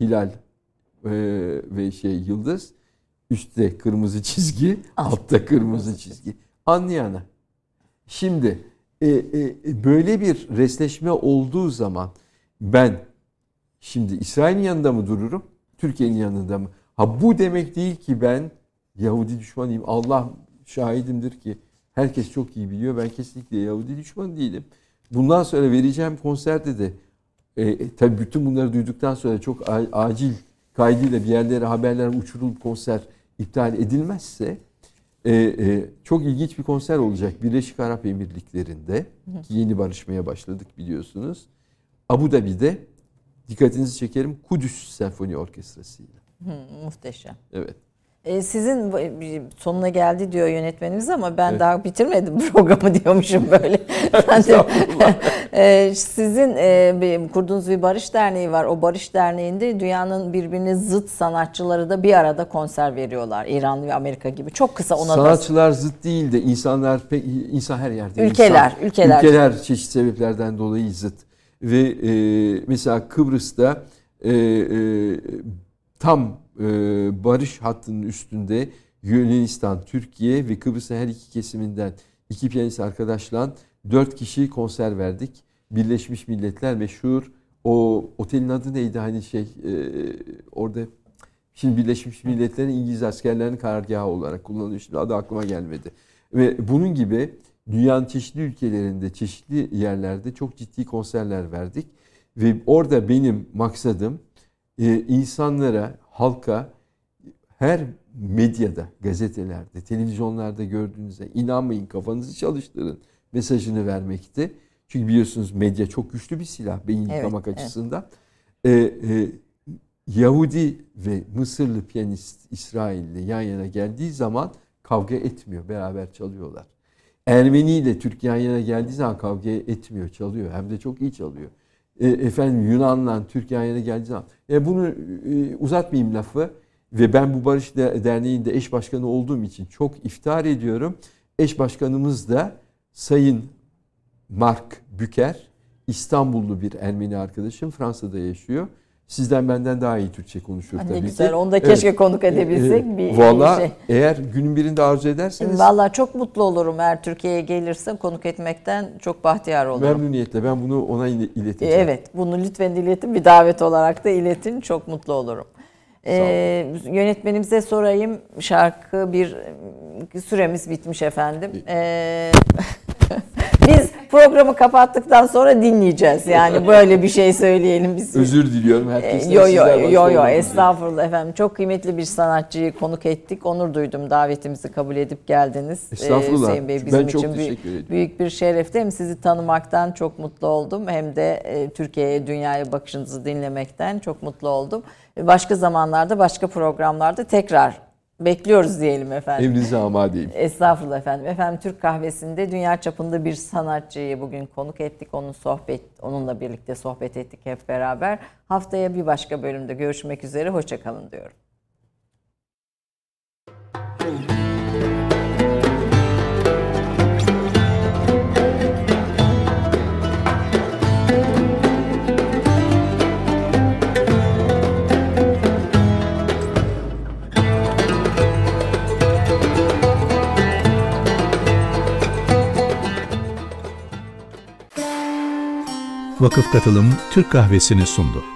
hilal ve şey yıldız. Üstte kırmızı çizgi, altta kırmızı çizgi. Anlayana. Şimdi böyle bir resleşme olduğu zaman ben şimdi İsrail'in yanında mı dururum? Türkiye'nin yanında mı? Ha bu demek değil ki ben Yahudi düşmanıyım. Allah şahidimdir ki herkes çok iyi biliyor. Ben kesinlikle Yahudi düşmanı değilim. Bundan sonra vereceğim konserde de e, tabii bütün bunları duyduktan sonra çok acil kaydıyla bir yerlere haberler uçurulup konser iptal edilmezse e, e, çok ilginç bir konser olacak Birleşik Arap Emirlikleri'nde. Yeni barışmaya başladık biliyorsunuz. Abu Dhabi'de dikkatinizi çekerim Kudüs Senfoni Orkestrası ile. muhteşem. Evet. Ee, sizin sonuna geldi diyor yönetmenimiz ama ben evet. daha bitirmedim programı diyormuşum böyle. ben de, e, sizin e, kurduğunuz bir barış derneği var. O barış derneğinde dünyanın birbirine zıt sanatçıları da bir arada konser veriyorlar. İran ve Amerika gibi. Çok kısa ona Sanatçılar da... zıt değil de insanlar pek insan her yerde. Ülkeler, insan, ülkeler. Ülkeler çeşitli sebeplerden dolayı zıt ve e, mesela Kıbrıs'ta e, e, tam e, barış hattının üstünde Yunanistan, Türkiye ve Kıbrıs'ın her iki kesiminden iki piyanist arkadaşla dört kişi konser verdik. Birleşmiş Milletler meşhur o otelin adı neydi hani şey e, orada şimdi Birleşmiş Milletler'in İngiliz askerlerinin karargahı olarak kullanılıyor. Şimdi adı aklıma gelmedi. Ve bunun gibi dünyanın çeşitli ülkelerinde, çeşitli yerlerde çok ciddi konserler verdik. Ve orada benim maksadım e, insanlara, halka her medyada, gazetelerde, televizyonlarda gördüğünüzde inanmayın kafanızı çalıştırın mesajını vermekti. Çünkü biliyorsunuz medya çok güçlü bir silah beyin evet, yıkamak evet. açısından. Ee, e, Yahudi ve Mısırlı piyanist İsrail'le yan yana geldiği zaman kavga etmiyor, beraber çalıyorlar. Ermeni ile Türk yan yana geldiği zaman kavga etmiyor, çalıyor. Hem de çok iyi çalıyor. E, efendim Yunan'la Türk yan yana geldiği zaman. E, bunu e, uzatmayayım lafı. Ve ben bu Barış Derneği'nde eş başkanı olduğum için çok iftihar ediyorum. Eş başkanımız da Sayın Mark Büker. İstanbullu bir Ermeni arkadaşım. Fransa'da yaşıyor. Sizden benden daha iyi Türkçe konuşuyor ne tabii güzel. Onu da keşke evet. konuk edebilsek. Ee, bir Valla şey. eğer günün birinde arzu ederseniz. Valla çok mutlu olurum eğer Türkiye'ye gelirse konuk etmekten çok bahtiyar olurum. Memnuniyetle ben bunu ona ileteceğim. Evet bunu lütfen iletin bir davet olarak da iletin çok mutlu olurum. Ee, yönetmenimize sorayım şarkı bir süremiz bitmiş efendim. Ee, Biz programı kapattıktan sonra dinleyeceğiz. Yani böyle bir şey söyleyelim biz. Özür diliyorum herkesten. Yo yo yo yo estağfurullah efendim. Çok kıymetli bir sanatçıyı konuk ettik. Onur duydum davetimizi kabul edip geldiniz. Ee, estağfurullah. Hüseyin Bey bizim ben için büyük, büyük bir şerefti. Hem sizi tanımaktan çok mutlu oldum hem de e, Türkiye'ye, dünyaya bakışınızı dinlemekten çok mutlu oldum. Başka zamanlarda, başka programlarda tekrar Bekliyoruz diyelim efendim. Emrinize amadeyim. Estağfurullah efendim. Efendim Türk kahvesinde dünya çapında bir sanatçıyı bugün konuk ettik. Onun sohbet, onunla birlikte sohbet ettik hep beraber. Haftaya bir başka bölümde görüşmek üzere. Hoşçakalın diyorum. Vakıf Katılım Türk Kahvesi'ni sundu.